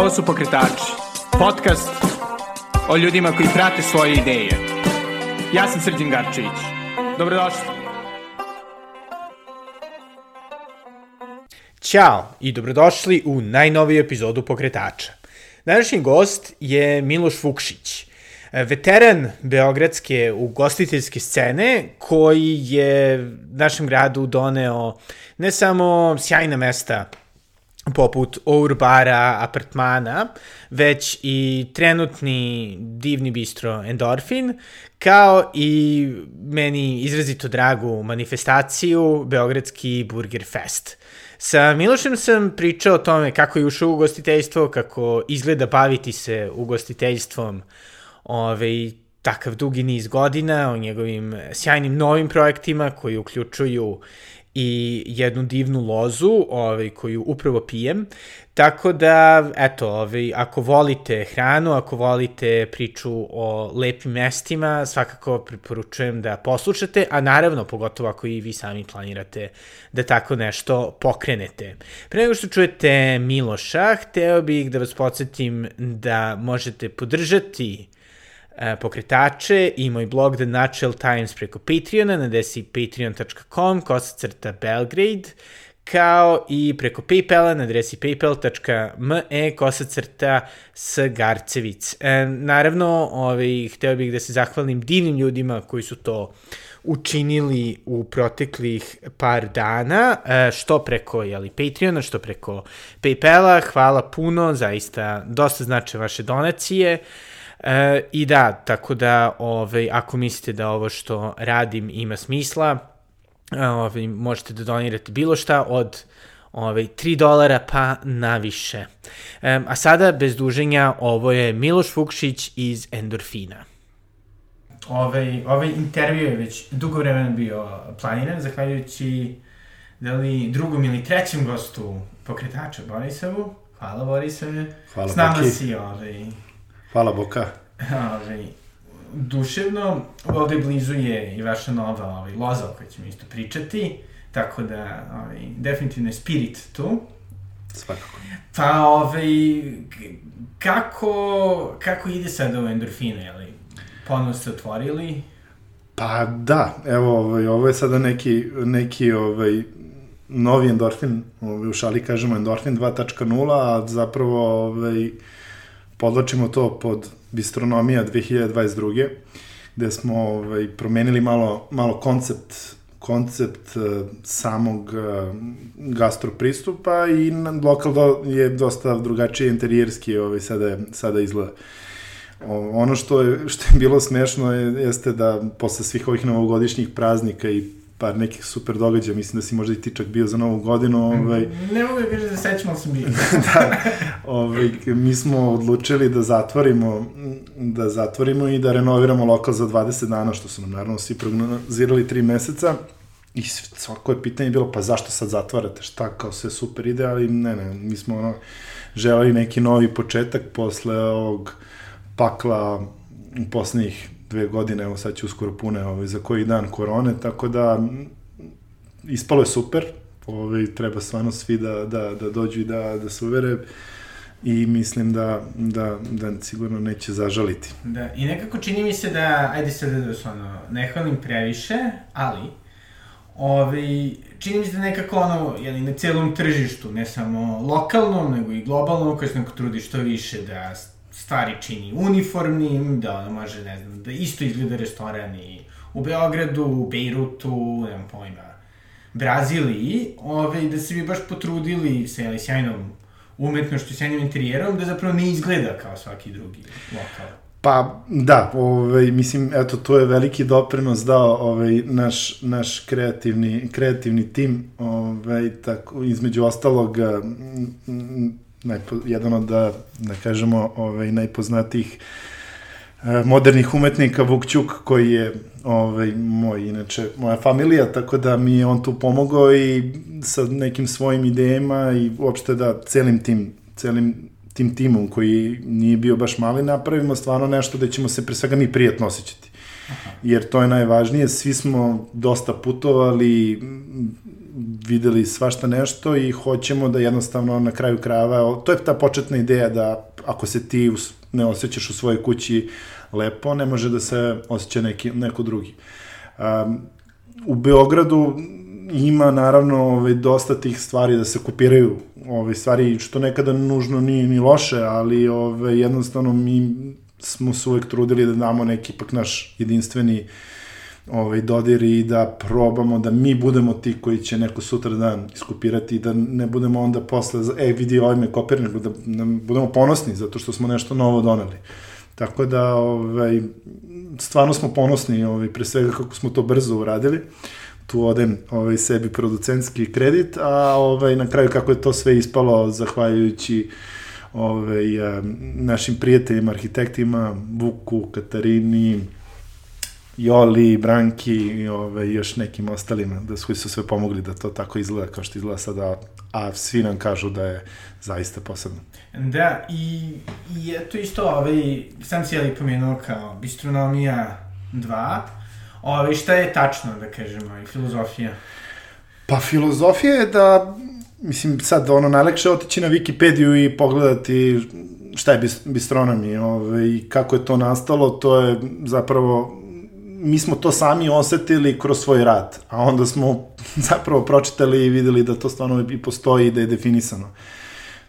Ovo su Pokretači, podcast o ljudima koji prate svoje ideje. Ja sam Srđan Garčević. Dobrodošli. Ćao i dobrodošli u najnoviju epizodu Pokretača. Današnji gost je Miloš Vukšić, veteran beogradske ugostiteljske scene koji je našem gradu doneo ne samo sjajna mesta poput Ourbara apartmana, već i trenutni divni bistro Endorfin, kao i meni izrazito dragu manifestaciju Beogradski Burger Fest. Sa Milošem sam pričao o tome kako je ušao u ugostiteljstvo, kako izgleda baviti se ugostiteljstvom ovaj, takav dugi niz godina, o njegovim sjajnim novim projektima koji uključuju i jednu divnu lozu ovaj, koju upravo pijem. Tako da, eto, ovaj, ako volite hranu, ako volite priču o lepim mestima, svakako preporučujem da poslušate, a naravno, pogotovo ako i vi sami planirate da tako nešto pokrenete. Pre nego što čujete Miloša, hteo bih da vas podsjetim da možete podržati E, pokretače i moj blog The Natural Times preko Patreona na desi patreon.com kosacrta Belgrade kao i preko Paypala na adresi paypal.me kosacrta Garcevic. E, naravno, ovaj, hteo bih da se zahvalim divnim ljudima koji su to učinili u proteklih par dana, e, što preko jeli, Patreona, što preko Paypala. Hvala puno, zaista dosta znače vaše donacije. E, I da, tako da ovaj, ako mislite da ovo što radim ima smisla, e, ovaj, možete da donirate bilo šta od ovaj, 3 dolara pa na više. E, a sada, bez duženja, ovo je Miloš Vukšić iz Endorfina. Ovaj, ovaj intervju je već dugo vremena bio planiran, zahvaljujući da li drugom ili trećem gostu pokretača Borisavu. Hvala Borisave. Hvala S nama Boki. si ovaj, Hvala Boka. ovaj, duševno, ovde blizu je i vaša nova ovaj, loza o kojoj ćemo isto pričati, tako da ovaj, definitivno je spirit tu. Svakako. Pa, ovaj, kako, kako ide sada u endorfine, jeli? Ponovno ste otvorili? Pa da, evo, ovaj, ovo je sada neki, neki ovaj, novi endorfin, ovaj, u šali kažemo endorfin 2.0, a zapravo ovaj, podlačimo to pod bistronomija 2022. gde smo ovaj, promenili malo, malo koncept koncept uh, samog uh, gastro pristupa i lokal do, je dosta drugačije interijerski ovaj, sada, sada izgleda. O, ono što je, što je bilo smešno je, jeste da posle svih ovih novogodišnjih praznika i par nekih super događaja, mislim da si možda i ti čak bio za novu godinu, ovaj, Ne mogu da kažem da sećam, ali sam bio. da, ovaj, mi smo odlučili da zatvorimo, da zatvorimo i da renoviramo lokal za 20 dana, što su nam naravno svi prognozirali 3 meseca. I svako je pitanje bilo, pa zašto sad zatvarate, šta, kao sve super ide, ali ne, ne, mi smo ono, želeli neki novi početak posle ovog pakla u poslednjih dve godine, evo sad će uskoro pune ovaj, za koji dan korone, tako da ispalo je super, ovaj, treba stvarno svi da, da, da dođu i da, da se uvere i mislim da, da, da sigurno neće zažaliti. Da, i nekako čini mi se da, ajde sad da vas ono, ne hvalim previše, ali, ovaj, čini mi se da nekako ono, jeli, na celom tržištu, ne samo lokalnom, nego i globalnom, koji se neko trudi što više da stvari čini uniformnim, da ono može, ne znam, da isto izgleda restoran i u Beogradu, u Bejrutu, nemam pojma, Braziliji, ovaj, da se bi baš potrudili sa jeli, sjajnom umetnošću, sjajnim interijerom, da zapravo ne izgleda kao svaki drugi lokal. Pa, da, ovaj, mislim, eto, to je veliki doprinos dao ovaj, naš, naš kreativni, kreativni tim, ovaj, tako, između ostalog, m, m, najpo, jedan od, da, da kažemo, ovaj, najpoznatijih e, modernih umetnika Vuk Ćuk, koji je ovaj, moj, inače, moja familija, tako da mi je on tu pomogao i sa nekim svojim idejama i uopšte da celim tim, celim tim timom koji nije bio baš mali, napravimo stvarno nešto da ćemo se pre svega mi prijatno osjećati. Jer to je najvažnije, svi smo dosta putovali, videli svašta nešto i hoćemo da jednostavno na kraju krajeva, to je ta početna ideja da ako se ti ne osjećaš u svojoj kući lepo, ne može da se osjeća neki, neko drugi. Um, u Beogradu ima naravno ovaj, dosta tih stvari da se kopiraju, ovaj, stvari što nekada nužno nije ni loše, ali ovaj, jednostavno mi smo se uvek trudili da damo neki pak naš jedinstveni ovaj, dodir i da probamo da mi budemo ti koji će neko sutra dan iskopirati i da ne budemo onda posle, e vidi ovaj me kopira, nego da, da budemo ponosni zato što smo nešto novo doneli. Tako da, ovaj, stvarno smo ponosni, ovaj, pre svega kako smo to brzo uradili tu odem ovaj, sebi producentski kredit, a ovaj, na kraju kako je to sve ispalo zahvaljujući ovaj, našim prijateljima, arhitektima, Vuku, Katarini, Joli, Branki i ove, još nekim ostalima, da su, su sve pomogli da to tako izgleda kao što izgleda sada, a svi nam kažu da je zaista posebno. Da, i, i eto isto, ovaj, sam si jeli pomenuo kao bistronomija 2, ovaj, šta je tačno, da kažemo, i filozofija? Pa filozofija je da, mislim, sad ono, najlekše otići na Wikipediju i pogledati šta je bistronomija ovaj, i kako je to nastalo, to je zapravo mi smo to sami osetili kroz svoj rad, a onda smo zapravo pročitali i videli da to stvarno i postoji i da je definisano.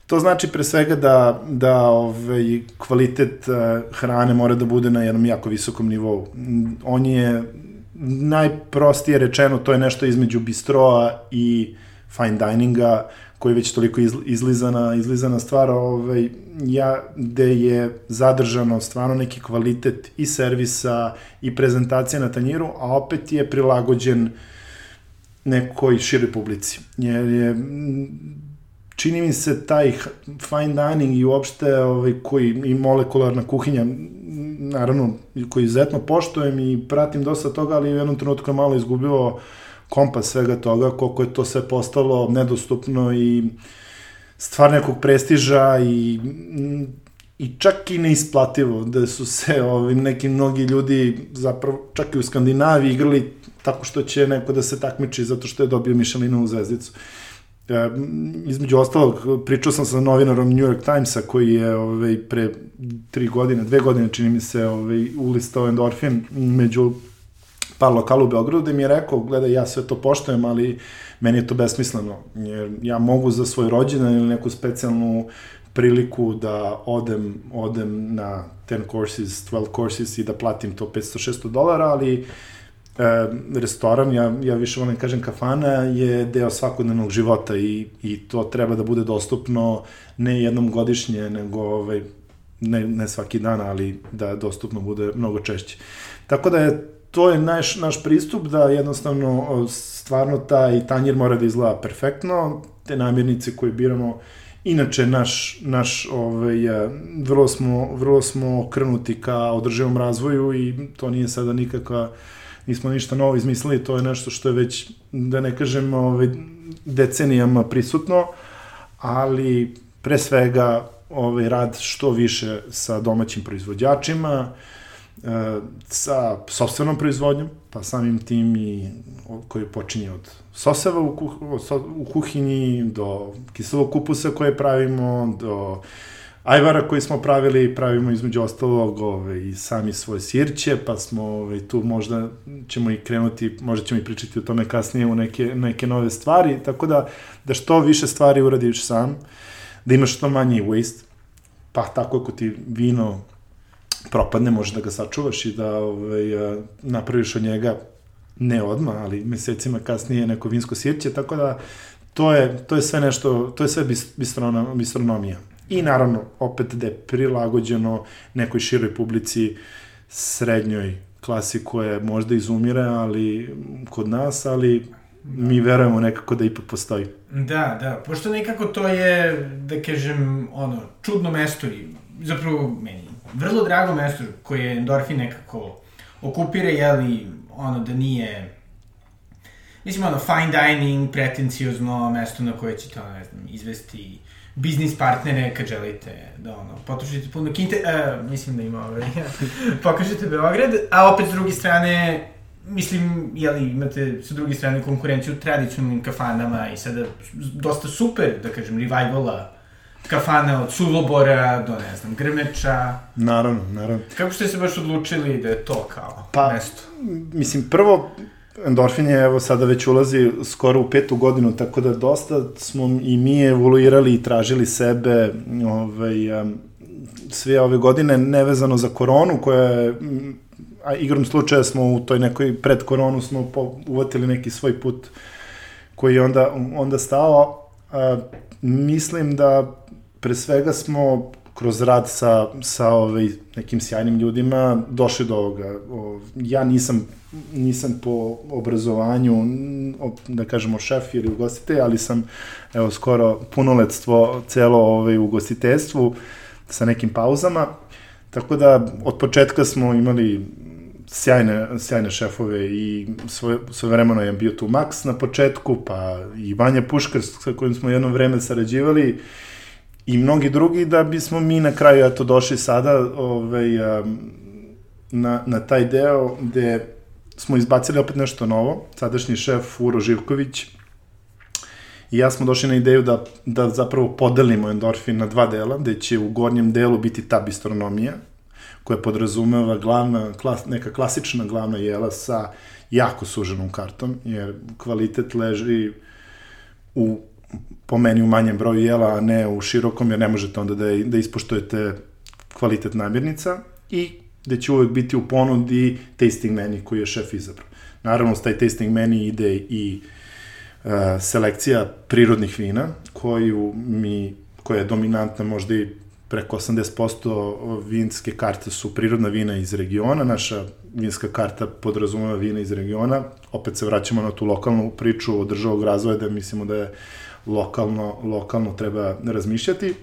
To znači pre svega da, da ovaj, kvalitet uh, hrane mora da bude na jednom jako visokom nivou. On je najprostije rečeno, to je nešto između bistroa i fine dininga, koji je već toliko izlizana, izlizana stvar, ovaj, ja, gde je zadržano stvarno neki kvalitet i servisa i prezentacije na tanjiru, a opet je prilagođen nekoj široj publici. Jer je, čini mi se taj fine dining i uopšte ovaj, koji i molekularna kuhinja, naravno, koji izuzetno poštojem i pratim dosta toga, ali u jednom trenutku je malo izgubio kompas svega toga, koliko je to sve postalo nedostupno i stvar nekog prestiža i i čak i neisplativo, da su se ovim neki mnogi ljudi zapravo čak i u Skandinaviji igrali tako što će neko da se takmiči zato što je dobio Michelinovu zvezdicu. E, između ostalog, pričao sam sa novinarom New York Timesa koji je ovaj, pre tri godine, dve godine čini mi se ovaj, ulistao endorfin među par lokala u Beogradu da mi je rekao, gledaj, ja sve to poštojem, ali meni je to besmisleno, jer ja mogu za svoj rođendan ili neku specijalnu priliku da odem, odem na 10 courses, 12 courses i da platim to 500-600 dolara, ali e, restoran, ja, ja više volim da kažem kafana, je deo svakodnevnog života i, i to treba da bude dostupno ne jednom godišnje, nego ovaj, ne, ne svaki dan, ali da dostupno bude mnogo češće. Tako da je to je naš, naš pristup da jednostavno stvarno taj tanjir mora da izgleda perfektno, te namirnice koje biramo Inače, naš, naš ovaj, vrlo, smo, vrlo smo krnuti ka održivom razvoju i to nije sada nikakva, nismo ništa novo izmislili, to je nešto što je već, da ne kažem, ovaj, decenijama prisutno, ali pre svega ovaj, rad što više sa domaćim proizvođačima, sa sobstvenom proizvodnjom, pa samim tim i koji počinje od soseva u, kuh, u kuhinji, do kiselog kupusa koje pravimo, do ajvara koji smo pravili, pravimo između ostalog ove, i sami svoje sirće, pa smo ove, tu možda ćemo i krenuti, možda ćemo i pričati o tome kasnije u neke, neke nove stvari, tako da, da što više stvari uradiš sam, da imaš što manje waste, pa tako ako ti vino propadne, možeš da ga sačuvaš i da ovaj, napraviš od njega ne odmah, ali mesecima kasnije neko vinsko sirće, tako da to je, to je sve nešto, to je sve bistronom, bistronomija. I naravno, opet da je prilagođeno nekoj široj publici, srednjoj klasi koja možda izumire, ali kod nas, ali mi verujemo nekako da ipak postoji. Da, da, pošto nekako to je, da kažem, ono, čudno mesto i zapravo meni vrlo drago mesto koje endorfin nekako okupira, jeli, ono da nije mislim ono fine dining, pretencijozno mesto na koje ćete ono, ne znam, izvesti biznis partnere kad želite da ono, potrošite puno kinte, uh, mislim da ima ovaj, pokažete Beograd, a opet s druge strane mislim, jeli, imate sa druge strane konkurenciju tradicionalnim kafanama i sada dosta super, da kažem, revivala kafana od Suvobora do, ne znam, Grmeča. Naravno, naravno. Kako ste se baš odlučili da je to kao Pa, mesto? Mislim, prvo, endorfin je, evo, sada već ulazi skoro u petu godinu, tako da dosta smo i mi evoluirali i tražili sebe, ovaj, sve ove godine, nevezano za koronu, koja je, a igrom slučaja smo u toj nekoj pred koronu smo po, uvatili neki svoj put koji je onda, onda stao. A, mislim da pre svega smo kroz rad sa, sa ovaj, nekim sjajnim ljudima došli do ovoga. O, ja nisam, nisam po obrazovanju, da kažemo, šef ili ugostitelj, ali sam evo, skoro punoletstvo celo ovaj, ugostiteljstvu sa nekim pauzama. Tako da od početka smo imali sjajne, sjajne šefove i svoje, svoje vremeno je bio tu Max na početku, pa i Vanja Puškar sa kojim smo jedno vreme sarađivali i mnogi drugi da bismo mi na kraju eto došli sada ovaj, na, na taj deo gde smo izbacili opet nešto novo. Sadašnji šef Uro Živković i ja smo došli na ideju da, da zapravo podelimo endorfin na dva dela, gde će u gornjem delu biti ta bistronomija, koja podrazumeva glavna, klas, neka klasična glavna jela sa jako suženom kartom, jer kvalitet leži u po meni u manjem broju jela, a ne u širokom, jer ne možete onda da, da ispoštujete kvalitet namirnica i gde će uvek biti u ponudi tasting menu koji je šef izabrao. Naravno, s taj tasting menu ide i uh, selekcija prirodnih vina, koju mi, koja je dominantna možda i preko 80% vinske karte su prirodna vina iz regiona, naša vinska karta podrazumeva vina iz regiona, opet se vraćamo na tu lokalnu priču održavog razvoja da mislimo da je lokalno, lokalno treba razmišljati.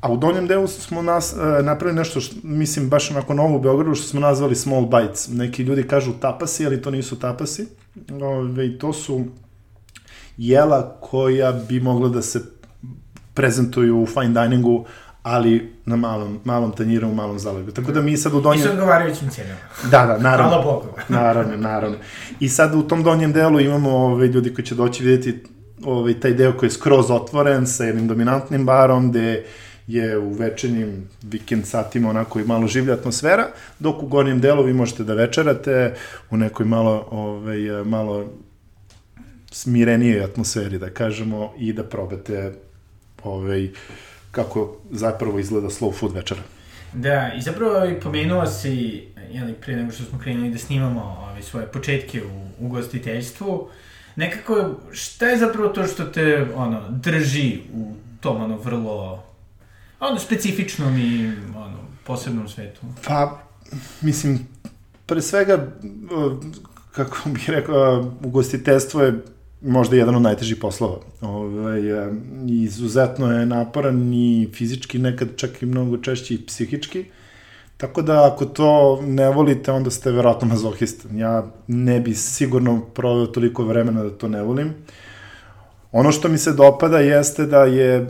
A u donjem delu smo nas, e, napravili nešto, što, mislim, baš onako novo u Beogradu, što smo nazvali small bites. Neki ljudi kažu tapasi, ali to nisu tapasi. Ove, to su jela koja bi mogla da se prezentuju u fine diningu, ali na malom, malom tanjiru, u malom zalegu. Tako da mi sad u donjem... I sa odgovarajućim cijenama. Da, da, naravno. Hvala Bogu. naravno, naravno. I sad u tom donjem delu imamo ove, ljudi koji će doći vidjeti ovaj, taj deo koji je skroz otvoren sa jednim dominantnim barom gde je u večernjim vikend satima onako i malo življa atmosfera, dok u gornjem delu vi možete da večerate u nekoj malo, ovaj, malo smirenijoj atmosferi, da kažemo, i da probate ovaj, kako zapravo izgleda slow food večera. Da, i zapravo i pomenuo si, jeli, pre nego što smo krenuli da snimamo ove, ovaj, svoje početke u ugostiteljstvu, nekako, šta je zapravo to što te, ono, drži u tom, ono, vrlo, ono, specifičnom i, ono, posebnom svetu? Pa, mislim, pre svega, kako bih rekao, ugostiteljstvo je možda jedan od najtežih poslova. Ove, ovaj, izuzetno je naporan i fizički, nekad čak i mnogo češće i psihički. Uh, Tako da ako to ne volite, onda ste verovatno mazohista. Ja ne bi sigurno proveo toliko vremena da to ne volim. Ono što mi se dopada jeste da je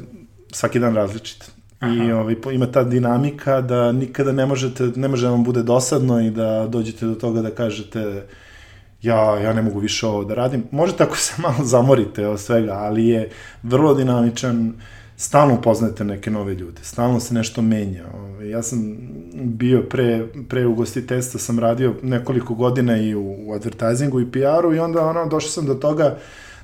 svaki dan različit. Aha. I ovaj, ima ta dinamika da nikada ne možete, ne može da vam bude dosadno i da dođete do toga da kažete ja, ja ne mogu više ovo da radim. Možete ako se malo zamorite od svega, ali je vrlo dinamičan, stalno upoznate neke nove ljude, stalno se nešto menja. Ovaj, ja sam bio pre, pre ugostiteljstva, sam radio nekoliko godina i u, u advertisingu i PR-u i onda ono, došao sam do toga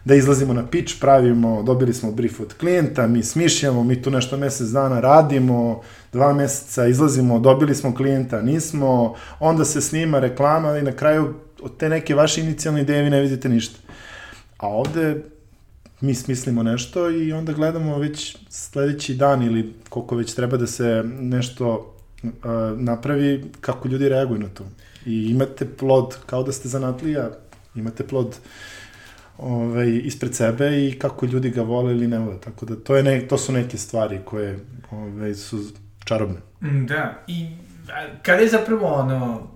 da izlazimo na pitch, pravimo, dobili smo brief od klijenta, mi smišljamo, mi tu nešto mesec dana radimo, dva meseca izlazimo, dobili smo klijenta, nismo, onda se snima reklama i na kraju od te neke vaše inicijalne ideje vi ne vidite ništa. A ovde mi smislimo nešto i onda gledamo već sledeći dan ili koliko već treba da se nešto uh, napravi, kako ljudi reaguju na to. I imate plod, kao da ste zanatlija, imate plod ovaj, ispred sebe i kako ljudi ga vole ili ne vole. Tako da to, je ne, to su neke stvari koje ovaj, su čarobne. Mm, da, i kada je zapravo ono,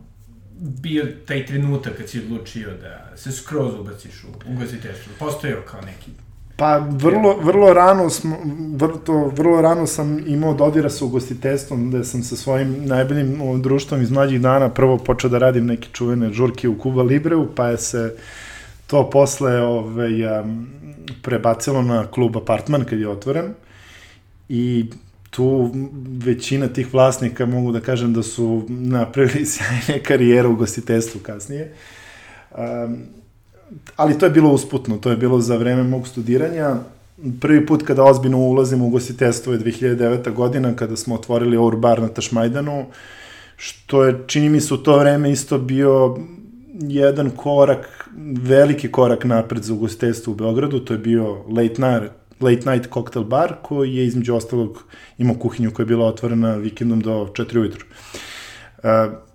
bio taj trenutak kad si odlučio da se skroz ubaciš u ugostiteljstvo? Postojao kao neki Pa vrlo, vrlo rano smo, vrlo, vrlo rano sam imao dodira sa ugostiteljstvom, gde sam sa svojim najboljim društvom iz mlađih dana prvo počeo da radim neke čuvene žurke u Kuba Libreu, pa je se to posle ovaj, prebacilo na klub Apartman kad je otvoren i tu većina tih vlasnika mogu da kažem da su napravili sjajne karijere u gostiteljstvu kasnije. Um, ali to je bilo usputno, to je bilo za vreme mog studiranja. Prvi put kada ozbiljno ulazim u gostiteljstvo je 2009. godina kada smo otvorili Our Bar na Tašmajdanu, što je, čini mi se, u to vreme isto bio jedan korak, veliki korak napred za ugostiteljstvo u Beogradu, to je bio Late Night, late night cocktail bar koji je između ostalog imao kuhinju koja je bila otvorena vikendom do 4 ujutru. Uh,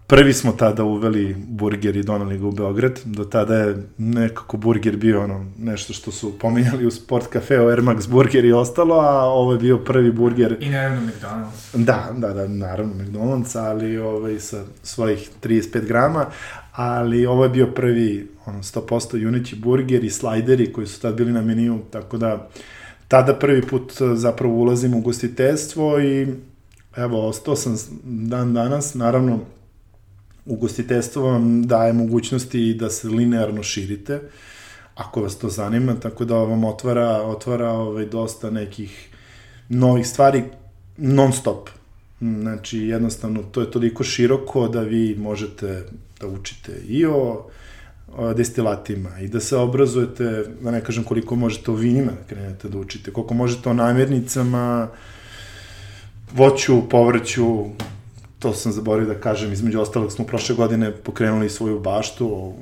prvi smo tada uveli burger i donali ga u Beograd. Do tada je nekako burger bio ono, nešto što su pominjali u sport kafeu, Air Max burger i ostalo, a ovo je bio prvi burger. I naravno McDonald's. Da, da, da, naravno McDonald's, ali ovaj, sa svojih 35 grama, ali ovo je bio prvi ono, 100% juneći burger i slajderi koji su tad bili na meniju, tako da tada prvi put zapravo ulazim u gostiteljstvo i evo, ostao sam dan danas, naravno ugostiteljstvo vam daje mogućnosti da se linearno širite, ako vas to zanima, tako da vam otvara, otvara ovaj, dosta nekih novih stvari non stop. Znači, jednostavno, to je toliko široko da vi možete da učite i o destilatima i da se obrazujete, da ne kažem koliko možete o vinima da krenete da učite, koliko možete o namirnicama, voću, povrću, to sam zaboravio da kažem, između ostalog smo prošle godine pokrenuli svoju baštu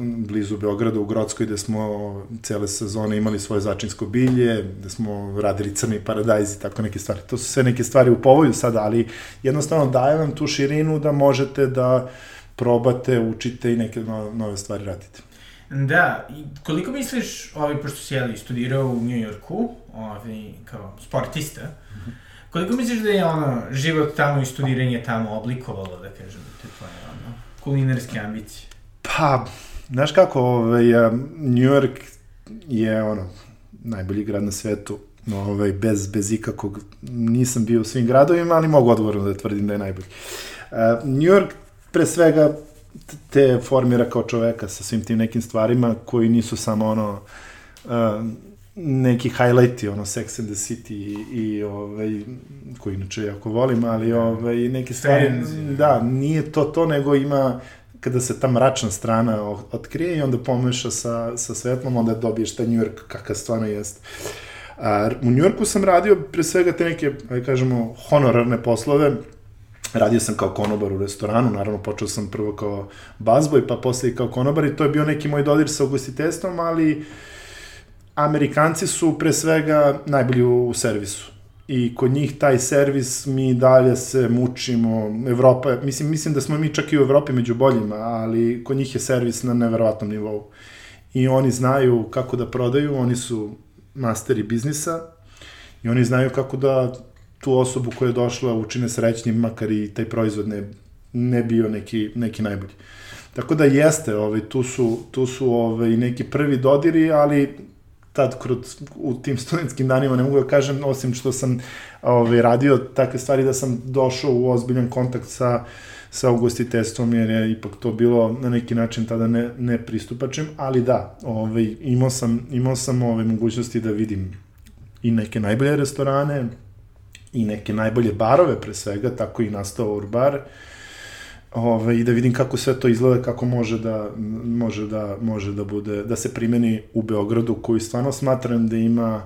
blizu Beograda u Grodskoj, gde smo cele sezone imali svoje začinsko bilje, gde smo radili crni paradajz i tako neke stvari. To su sve neke stvari u povoju sada, ali jednostavno daje vam tu širinu da možete da probate, učite i neke nove stvari radite. Da, i koliko misliš, ovaj, pošto si jeli, studirao u New Yorku, ovaj, kao sportista, mm -hmm Koliko misliš da je ono, život tamo i studiranje tamo oblikovalo, da kažem, te tvoje ono, kulinarske ambicije? Pa, znaš kako, ovaj, New York je ono, najbolji grad na svetu, ovaj, bez, bez ikakvog, nisam bio u svim gradovima, ali mogu odgovorno da tvrdim da je najbolji. Uh, New York, pre svega, te formira kao čoveka sa svim tim nekim stvarima koji nisu samo ono, uh, neki highlighti, ono, Sex and the City i, i ovaj, koji inače jako volim, ali ovaj, neke stvari, da, nije to to, nego ima, kada se ta mračna strana otkrije i onda pomeša sa, sa svetlom, onda dobiješ taj New York kakav stvarno jeste. A, u New Yorku sam radio pre svega te neke, aj kažemo, honorarne poslove, radio sam kao konobar u restoranu, naravno počeo sam prvo kao bazboj, pa posle i kao konobar i to je bio neki moj dodir sa ugostiteljstvom, ali Amerikanci su pre svega najbolji u servisu. I kod njih taj servis mi dalje se mučimo. Evropa, mislim, mislim da smo mi čak i u Evropi među boljima, ali kod njih je servis na neverovatnom nivou. I oni znaju kako da prodaju, oni su masteri biznisa i oni znaju kako da tu osobu koja je došla učine srećnim, makar i taj proizvod ne, ne bio neki, neki najbolji. Tako da jeste, ovaj, tu su, tu su ovaj, neki prvi dodiri, ali tad kroz, u tim studentskim danima ne mogu da kažem, osim što sam ovaj, radio takve stvari da sam došao u ozbiljan kontakt sa sa ugostiteljstvom, jer je ipak to bilo na neki način tada ne, ne pristupačim, ali da, ovaj, imao sam, imao sam ovaj, mogućnosti da vidim i neke najbolje restorane, i neke najbolje barove pre svega, tako i nastao Urbar, uh, ovaj, i da vidim kako sve to izgleda, kako može da, može da, može da bude, da se primeni u Beogradu, koji stvarno smatram da ima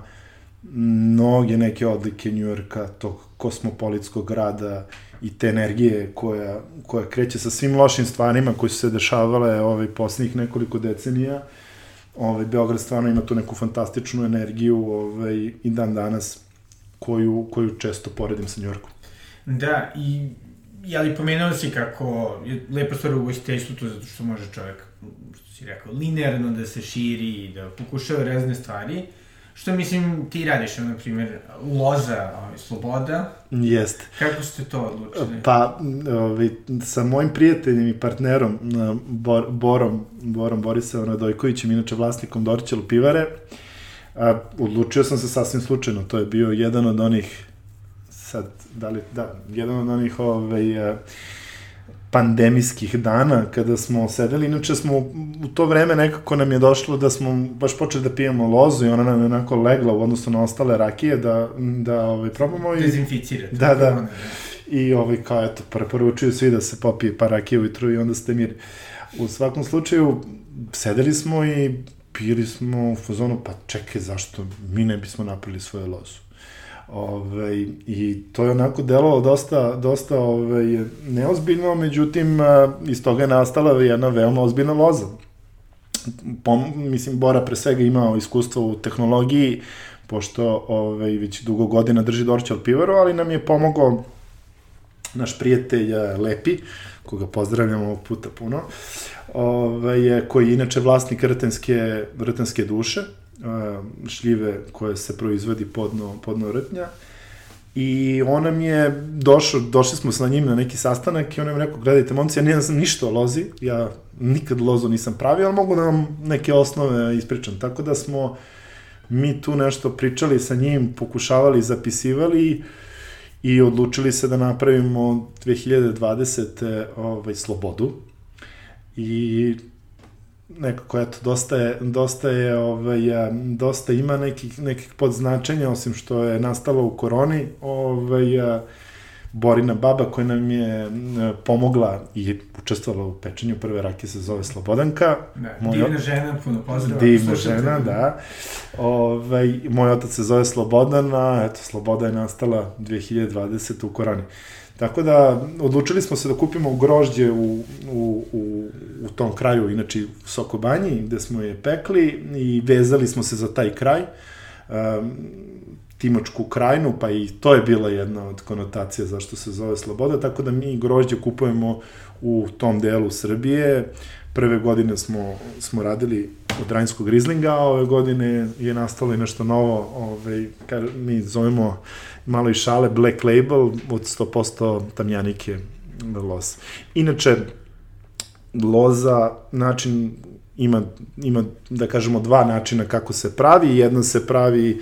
mnoge neke odlike Njujorka, tog kosmopolitskog grada i te energije koja, koja kreće sa svim lošim stvarima koji su se dešavale ovaj, poslednjih nekoliko decenija. Ovaj, Beograd stvarno ima tu neku fantastičnu energiju ovaj, i dan danas koju, koju često poredim sa Njujorkom. Da, i li pomenuo si kako je lepa stvar u ugostiteljstvu to zato što može čovjek, što si rekao, linearno da se širi i da pokušava razne stvari. Što mislim ti radiš, na primjer, Loza, ovaj, Sloboda. Jeste. Kako ste to odlučili? Pa, ovaj, sa mojim prijateljem i partnerom, Bor, Borom, Borom Borisavom Radojkovićem, inače vlasnikom Dorćelu pivare, A, odlučio sam se sasvim slučajno, to je bio jedan od onih, sad, da li, da, jedan od onih, ovaj, a, pandemijskih dana kada smo sedeli, inače smo u to vreme nekako nam je došlo da smo baš počeli da pijemo lozu i ona nam je onako legla u odnosu na ostale rakije da, da ovaj, probamo i... Dezinficirate. Da, da. I ovaj, kao eto, preporučuju svi da se popije par rakije ujutru i onda ste mir. U svakom slučaju, sedeli smo i pili smo u fazonu, pa čekaj, zašto mi ne bismo napravili svoju lozu? Ove, I to je onako delovalo dosta, dosta ove, neozbiljno, međutim, iz toga je nastala jedna veoma ozbiljna loza. Pom, mislim, Bora pre svega imao iskustvo u tehnologiji, pošto ove, već dugo godina drži Dorčal pivaru, ali nam je pomogao naš prijatelj Lepi, koga pozdravljamo ovog puta puno, ovaj, koji je inače vlasnik rtenske, rtenske duše, šljive koje se proizvodi podno, podno rtnja. I on nam je došao, došli smo sa njim na neki sastanak i on nam rekao, gledajte, momci, ja ne znam ništa o lozi, ja nikad lozu nisam pravio, ali mogu da vam neke osnove ispričam. Tako da smo mi tu nešto pričali sa njim, pokušavali, zapisivali i odlučili se da napravimo 2020. Ovaj, slobodu. I nekako eto dosta je dosta je ovaj dosta ima nekih nekih podznačenja osim što je nastalo u koroni ovaj Borina baba koja nam je pomogla i učestvovala u pečenju prve rakije se zove Slobodanka. Da, moj, divna žena, puno pozdrava. Divna žena, da. Ovaj, moj otac se zove Slobodan, a eto, Sloboda je nastala 2020. u koroni. Tako da, odlučili smo se da kupimo grožđe u, u, u, u tom kraju, inače u Sokobanji, gde smo je pekli i vezali smo se za taj kraj, um, Timočku krajinu, pa i to je bila jedna od konotacija zašto se zove Sloboda, tako da mi grožđe kupujemo u tom delu Srbije. Prve godine smo, smo radili od Rajnskog Rizlinga, a ove godine je nastalo i nešto novo, ovaj, kar mi zovemo malo i šale, Black Label od 100% tamjanike loza. Inače, loza, način, ima, ima, da kažemo, dva načina kako se pravi. Jedna se pravi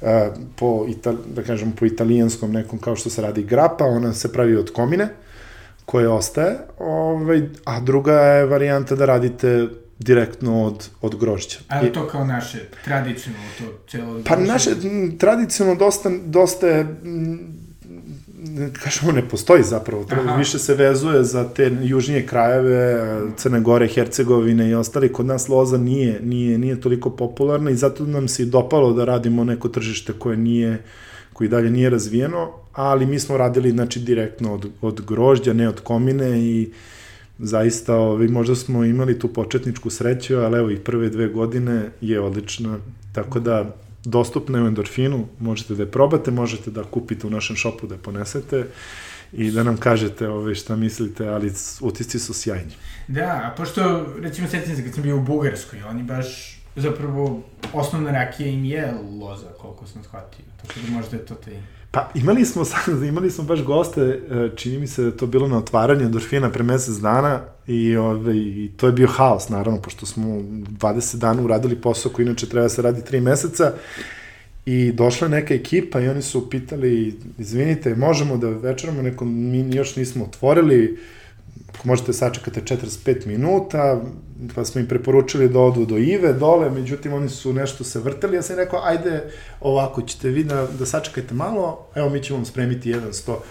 uh, po, ital, da kažemo, po italijanskom nekom, kao što se radi grapa, ona se pravi od komine, koje ostaje, ovaj, a druga je varijanta da radite direktno od, od grožđa. A je to kao naše tradicionalno to celo? Pa naše tradicionalno dosta, dosta je kažemo, ne postoji zapravo. Treba, više se vezuje za te južnije krajeve, Crne Gore, Hercegovine i ostali. Kod nas loza nije, nije, nije toliko popularna i zato nam se i dopalo da radimo neko tržište koje nije koji dalje nije razvijeno, ali mi smo radili znači direktno od, od grožđa, ne od komine i zaista ovaj, možda smo imali tu početničku sreću, ali evo i prve dve godine je odlična, tako da dostupna je u endorfinu, možete da je probate, možete da kupite u našem šopu da je ponesete i da nam kažete ove, ovaj, šta mislite, ali utisci su sjajni. Da, a pošto, recimo, setim se kad sam bio u Bugarskoj, oni baš, zapravo, osnovna rakija im je loza, koliko sam shvatio, tako da možda je to taj... Pa imali smo, imali smo baš goste, e, čini mi se da to bilo na otvaranju endorfina pre mesec dana i, ove, i to je bio haos, naravno, pošto smo 20 dana uradili posao koji inače treba da se radi 3 meseca i došla neka ekipa i oni su pitali, izvinite, možemo da večeramo, neko, mi još nismo otvorili, možete sačekate 45 minuta, pa smo im preporučili da odu do Ive dole, međutim oni su nešto se vrteli, ja sam rekao, ajde ovako ćete vi da, da sačekajte malo, evo mi ćemo vam spremiti jedan sto.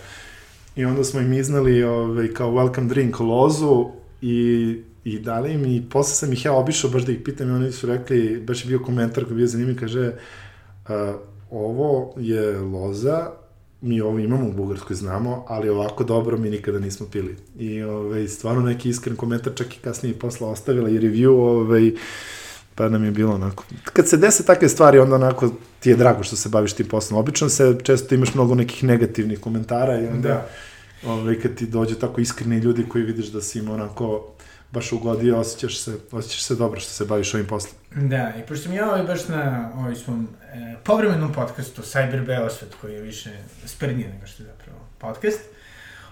I onda smo im iznali ovaj, kao welcome drink lozu i, i dali im i posle sam ih ja obišao baš da ih pitam i oni su rekli, baš je bio komentar koji je bio zanimljiv, kaže, uh, ovo je loza mi ovo imamo u Bugarskoj, znamo, ali ovako dobro mi nikada nismo pili. I ovaj, stvarno neki iskren komentar čak i kasnije posla ostavila i review, ovaj, pa nam je bilo onako. Kad se dese takve stvari, onda onako ti je drago što se baviš tim poslom. Obično se često imaš mnogo nekih negativnih komentara i onda da. ovaj, kad ti dođe tako iskreni ljudi koji vidiš da si im onako baš ugodio, osjećaš se, osjećaš se dobro što se baviš ovim poslom. Da, i pošto sam ja ovaj baš na ovaj svom e, povremenom podcastu Cyber Beosvet, koji je više sprednije nego što je zapravo podcast,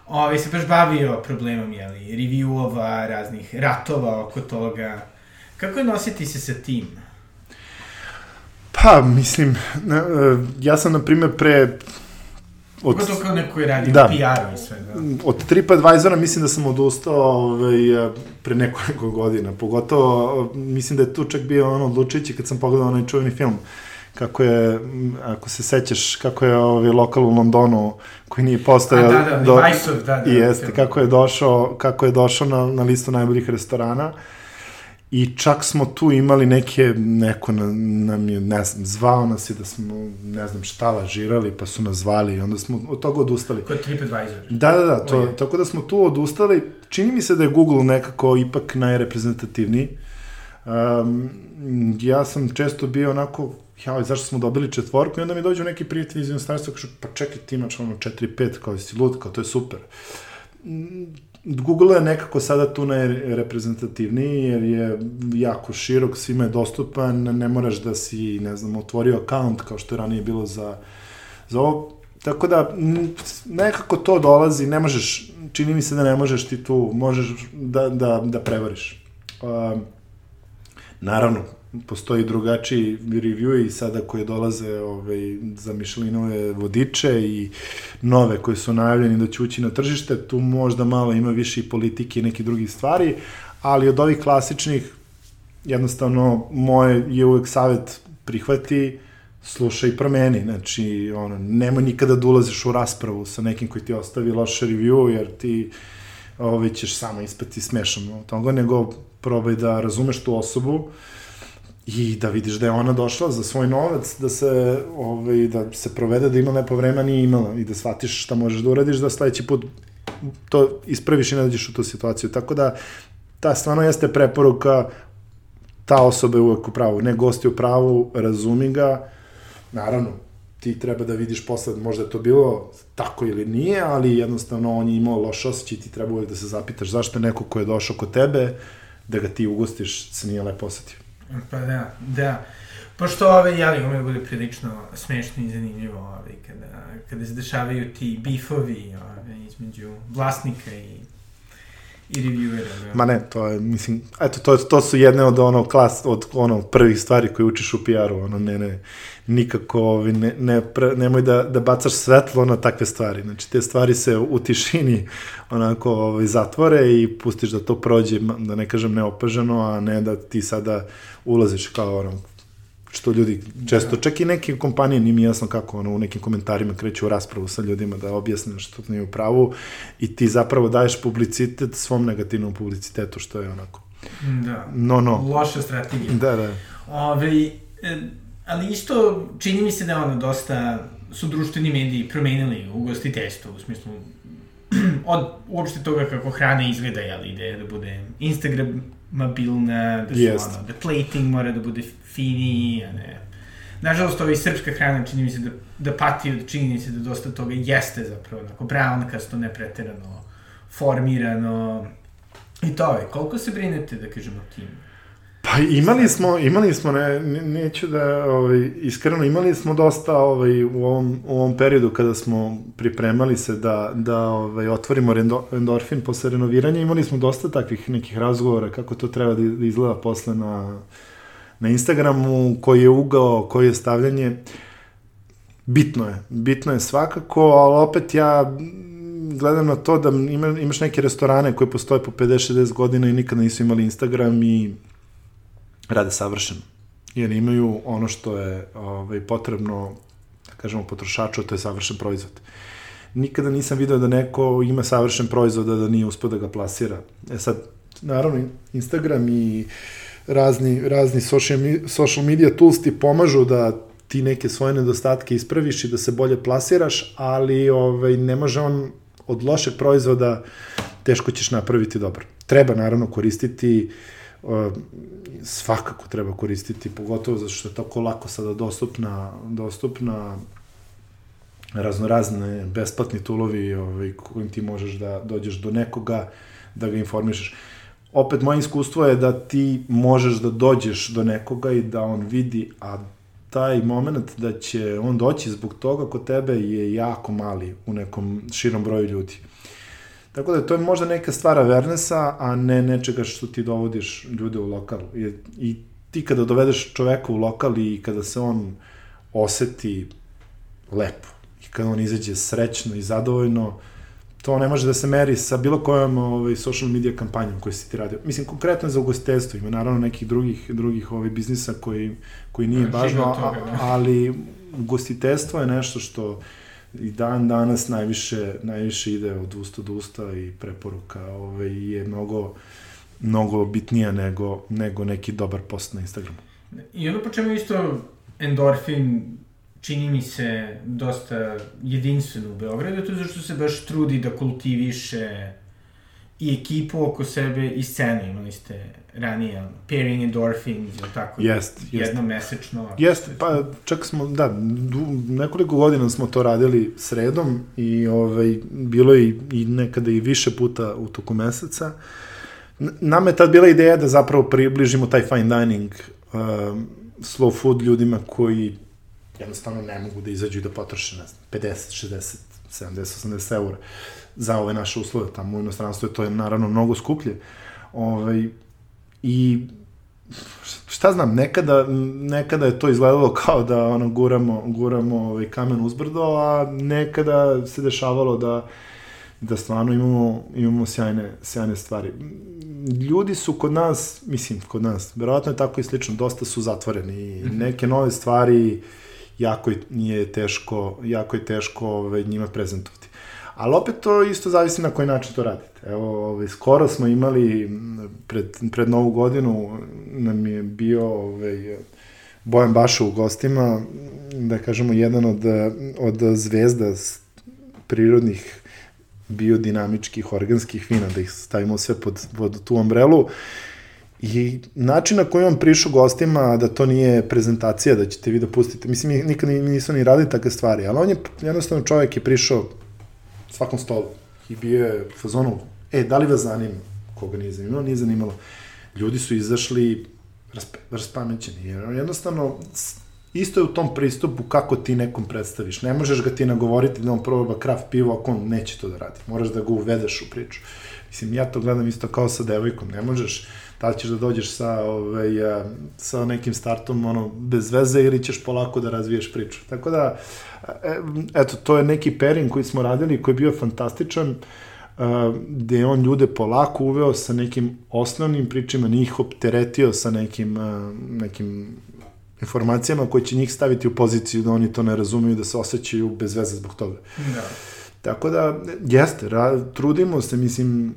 ovaj se baš bavio problemom, jeli, reviewova, raznih ratova oko toga. Kako je nositi se sa tim? Pa, mislim, e, ja sam, na primjer, pre... Od, Pogotovo kao neko koji radi Da. PR-u i sve, da. od TripAdvisora mislim da sam odustao ovaj, pre nekoliko godina. Pogotovo, mislim da je tu čak bio ono odlučujući kad sam pogledao onaj čuveni film kako je, ako se sećaš, kako je ovaj lokal u Londonu koji nije A, postojao... da, da, do... Viceov, da, da. I jeste, film. kako je došao, kako je došao na, na listu najboljih restorana. I čak smo tu imali neke, neko na, nam je, ne znam, zvao nas je da smo, ne znam, šta lažirali, pa su nas zvali i onda smo od toga odustali. Kod TripAdvisor. Da, da, da, to, Oje. tako da smo tu odustali. Čini mi se da je Google nekako ipak najreprezentativniji. Um, ja sam često bio onako, ja, zašto smo dobili četvorku i onda mi dođu neki prijatelji iz inostranstva kažu, pa čekaj, ti imaš ono 4-5, kao si lud, kao to je super. Google je nekako sada tu najreprezentativniji jer je jako širok, svima je dostupan, ne moraš da si, ne znam, otvorio account kao što je ranije bilo za, za ovo. Tako da, nekako to dolazi, ne možeš, čini mi se da ne možeš ti tu, možeš da, da, da prevariš. Um, naravno, postoji drugačiji review i sada koje dolaze ovaj, za Michelinove vodiče i nove koje su najavljeni da će ući na tržište, tu možda malo ima više i politike i nekih drugih stvari, ali od ovih klasičnih, jednostavno, moje je uvek savet prihvati, slušaj i promeni, znači, ono, nemoj nikada da ulaziš u raspravu sa nekim koji ti ostavi loše review, jer ti ovaj, ćeš samo ispati smešan. Od toga, nego probaj da razumeš tu osobu, i da vidiš da je ona došla za svoj novac, da se, ovaj, da se provede, da ima lepo vreme, nije imala i da shvatiš šta možeš da uradiš, da sledeći put to ispraviš i ne dođeš u tu situaciju. Tako da, ta stvarno jeste preporuka, ta osoba je uvek u pravu, ne gosti u pravu, razumi ga, naravno, ti treba da vidiš posle, možda je to bilo tako ili nije, ali jednostavno on je imao loš osjećaj ti treba uvek da se zapitaš zašto je neko ko je došao kod tebe, da ga ti ugostiš, se nije lepo osetio. Pa da, da. Pošto ove, jeli, ume da bude prilično smešno i zanimljivo, ove, kada, kada se dešavaju ti bifovi ove, između vlasnika i, i reviewera. Da. Ma ne, to je, mislim, eto, to, to su jedne od ono klas, od ono prvih stvari koje učiš u PR-u, ono, ne, ne, nikako, ne, ne, pre, nemoj da, da bacaš svetlo na takve stvari, znači, te stvari se u tišini, onako, ovaj, zatvore i pustiš da to prođe, da ne kažem neopaženo, a ne da ti sada ulaziš kao, ono, što ljudi često, čak i neke kompanije, nije mi jasno kako ono, u nekim komentarima kreću u raspravu sa ljudima da objasne što nije u pravu i ti zapravo daješ publicitet svom negativnom publicitetu, što je onako. Da. No, no. Loša strategija. Da, da. Ove, ali isto čini mi se da ono dosta su društveni mediji promenili ugostiteljstvo u smislu od uopšte toga kako hrana izgleda, jel, ide da bude Instagramabilna, da su Jest. ono, da plating mora da bude finiji, a ne... Nažalost, ova i srpska hrana čini mi se da, da pati od činjenice da dosta toga jeste zapravo onako brownkasto, nepreterano, formirano, i to je. Koliko se brinete, da kažemo, tim? Pa imali smo, imali smo, ne, ne, neću da, ovaj, iskreno, imali smo dosta ovaj, u, ovom, u ovom periodu kada smo pripremali se da, da ovaj, otvorimo rendo, endorfin posle renoviranja, imali smo dosta takvih nekih razgovora kako to treba da, da izgleda posle na, na Instagramu, koji je ugao, koji je stavljanje. Bitno je, bitno je svakako, ali opet ja gledam na to da ima, imaš neke restorane koje postoje po 50-60 godina i nikada nisu imali Instagram i rade savršeno. Jer imaju ono što je ovaj, potrebno, da kažemo, potrošaču, to je savršen proizvod. Nikada nisam video da neko ima savršen proizvod, da nije uspio da ga plasira. E sad, naravno, Instagram i razni, razni social, social media tools ti pomažu da ti neke svoje nedostatke ispraviš i da se bolje plasiraš, ali ovaj, ne može on od lošeg proizvoda teško ćeš napraviti dobro. Treba naravno koristiti svakako treba koristiti, pogotovo zato što je tako lako sada dostupna, dostupna raznorazne besplatni tulovi ovaj, kojim ti možeš da dođeš do nekoga, da ga informišeš. Opet, moje iskustvo je da ti možeš da dođeš do nekoga i da on vidi, a taj moment da će on doći zbog toga kod tebe je jako mali u nekom širom broju ljudi. Tako da to je možda neka stvar avernesa, a ne nečega što ti dovodiš ljude u lokal. I, i ti kada dovedeš čoveka u lokal i kada se on oseti lepo i kada on izađe srećno i zadovoljno, to ne može da se meri sa bilo kojom ovaj, social media kampanjom koju si ti radio. Mislim, konkretno za ugostiteljstvo, ima naravno nekih drugih, drugih ovaj, biznisa koji, koji nije Da, važno, toga, a, da. ali ugostiteljstvo je nešto što i dan danas najviše, najviše ide od usta do usta i preporuka ovaj, je mnogo, mnogo bitnija nego, nego neki dobar post na Instagramu. I ono po čemu isto endorfin čini mi se dosta jedinstven u Beogradu, to je zašto se baš trudi da kultiviše i ekipu oko sebe i scenu. Imali ste ranije pairing endorphins, ili tako? Jest, jest. Jednom mesečno. Jeste, pa čak smo, da, nekoliko godina smo to radili sredom i ovaj, bilo je i, i nekada i više puta u toku meseca. Nama je tad bila ideja da zapravo približimo taj fine dining um, slow food ljudima koji jednostavno ne mogu da izađu i da potroše, ne znam, 50, 60, 70, 80 eura za ove naše uslove. Tamo u inostranstvu je to je naravno mnogo skuplje. Ovaj, I šta znam, nekada, nekada je to izgledalo kao da ono, guramo, guramo ovaj, kamen uzbrdo, a nekada se dešavalo da, da stvarno imamo, imamo sjajne, sjajne stvari. Ljudi su kod nas, mislim, kod nas, verovatno je tako i slično, dosta su zatvoreni i neke nove stvari jako je, teško, jako je teško ovaj, njima prezentovati. Ali opet to isto zavisi na koji način to radite. Evo, ovaj, skoro smo imali, m, pred, pred novu godinu nam je bio ovaj, Bojan Baša u gostima, da kažemo, jedan od, od zvezda prirodnih biodinamičkih, organskih vina, da ih stavimo sve pod, pod tu ombrelu. I način na koji on prišao gostima, da to nije prezentacija, da ćete vi da pustite, mislim, mi nikad ni, nisu ni radili takve stvari, ali on je, jednostavno čovjek je prišao svakom stolu i bio je u fazonu, e, da li vas zanima? Koga nije zanimalo? Nije zanimalo. Ljudi su izašli rasp, raspamećeni, jer jednostavno, isto je u tom pristupu kako ti nekom predstaviš. Ne možeš ga ti nagovoriti da on proba kraft pivo ako on neće to da radi. Moraš da ga uvedeš u priču. Mislim, ja to gledam isto kao sa devojkom. Ne možeš, da li ćeš da dođeš sa, ovaj, a, sa nekim startom ono, bez veze ili ćeš polako da razviješ priču. Tako da, e, eto, to je neki pairing koji smo radili koji je bio fantastičan a, gde je on ljude polako uveo sa nekim osnovnim pričama, nije ih opteretio sa nekim, a, nekim informacijama koje će njih staviti u poziciju da oni to ne razumeju, da se osjećaju bez veze zbog toga. Da. Tako da, jeste, ra, trudimo se, mislim,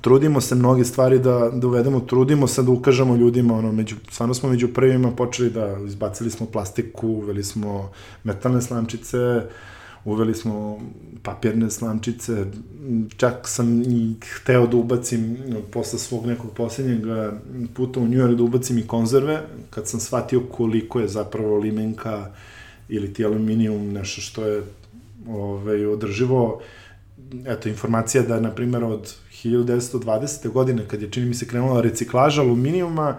trudimo se mnoge stvari da, da uvedemo, trudimo se da ukažemo ljudima, ono, među, stvarno smo među prvima počeli da izbacili smo plastiku, uveli smo metalne slamčice, uveli smo papirne slamčice, čak sam i hteo da ubacim posle svog nekog posljednjeg puta u New York da ubacim i konzerve, kad sam shvatio koliko je zapravo limenka ili ti aluminijum nešto što je ovaj, održivo, eto, informacija da, na primjer, od 1920. godine, kad je, čini mi se, krenula reciklaža aluminijuma,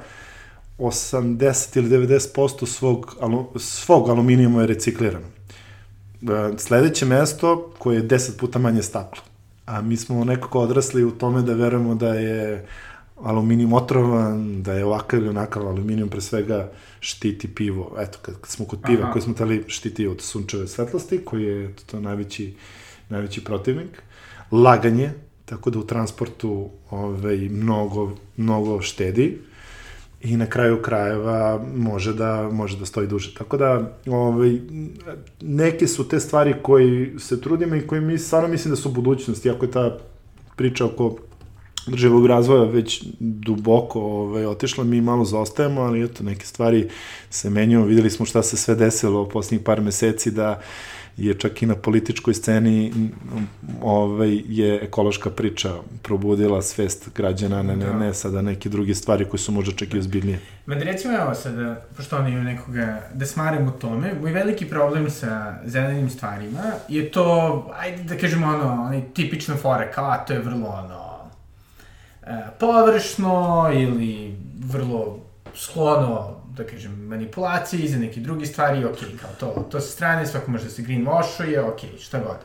80 ili 90% svog, alu, svog aluminijuma je reciklirano. E, Sledeće mesto koje je 10 puta manje staklo. A mi smo nekako odrasli u tome da verujemo da je aluminijum otrovan, da je ovakav ili onakav aluminijum pre svega štiti pivo. Eto, kad, kad smo kod piva, Aha. koje smo tali štiti od sunčeve svetlosti, koji je to najveći, najveći protivnik. Laganje, tako da u transportu ovaj, mnogo, mnogo štedi i na kraju krajeva može da može da stoji duže. Tako da ovaj neke su te stvari koji se trudimo i koji mi stvarno mislim da su budućnost, iako je ta priča oko državog razvoja već duboko ovaj, otišla, mi malo zaostajemo, ali eto, neke stvari se menjaju. Videli smo šta se sve desilo u posljednjih par meseci, da je čak i na političkoj sceni ovaj, je ekološka priča probudila svest građana, ne, ne, Da. ne sada neke druge stvari koje su možda čak i ozbiljnije. Ma da recimo evo sada, pošto oni imaju nekoga, da smaram u tome, moj veliki problem sa zelenim stvarima je to, ajde da kažemo ono, onaj tipična fora, kao a to je vrlo ono, e, površno ili vrlo sklono, da kažem, manipulaciji za neke druge stvari, ok, kao to, to sa strane, svako može da se greenwashuje, ok, šta god.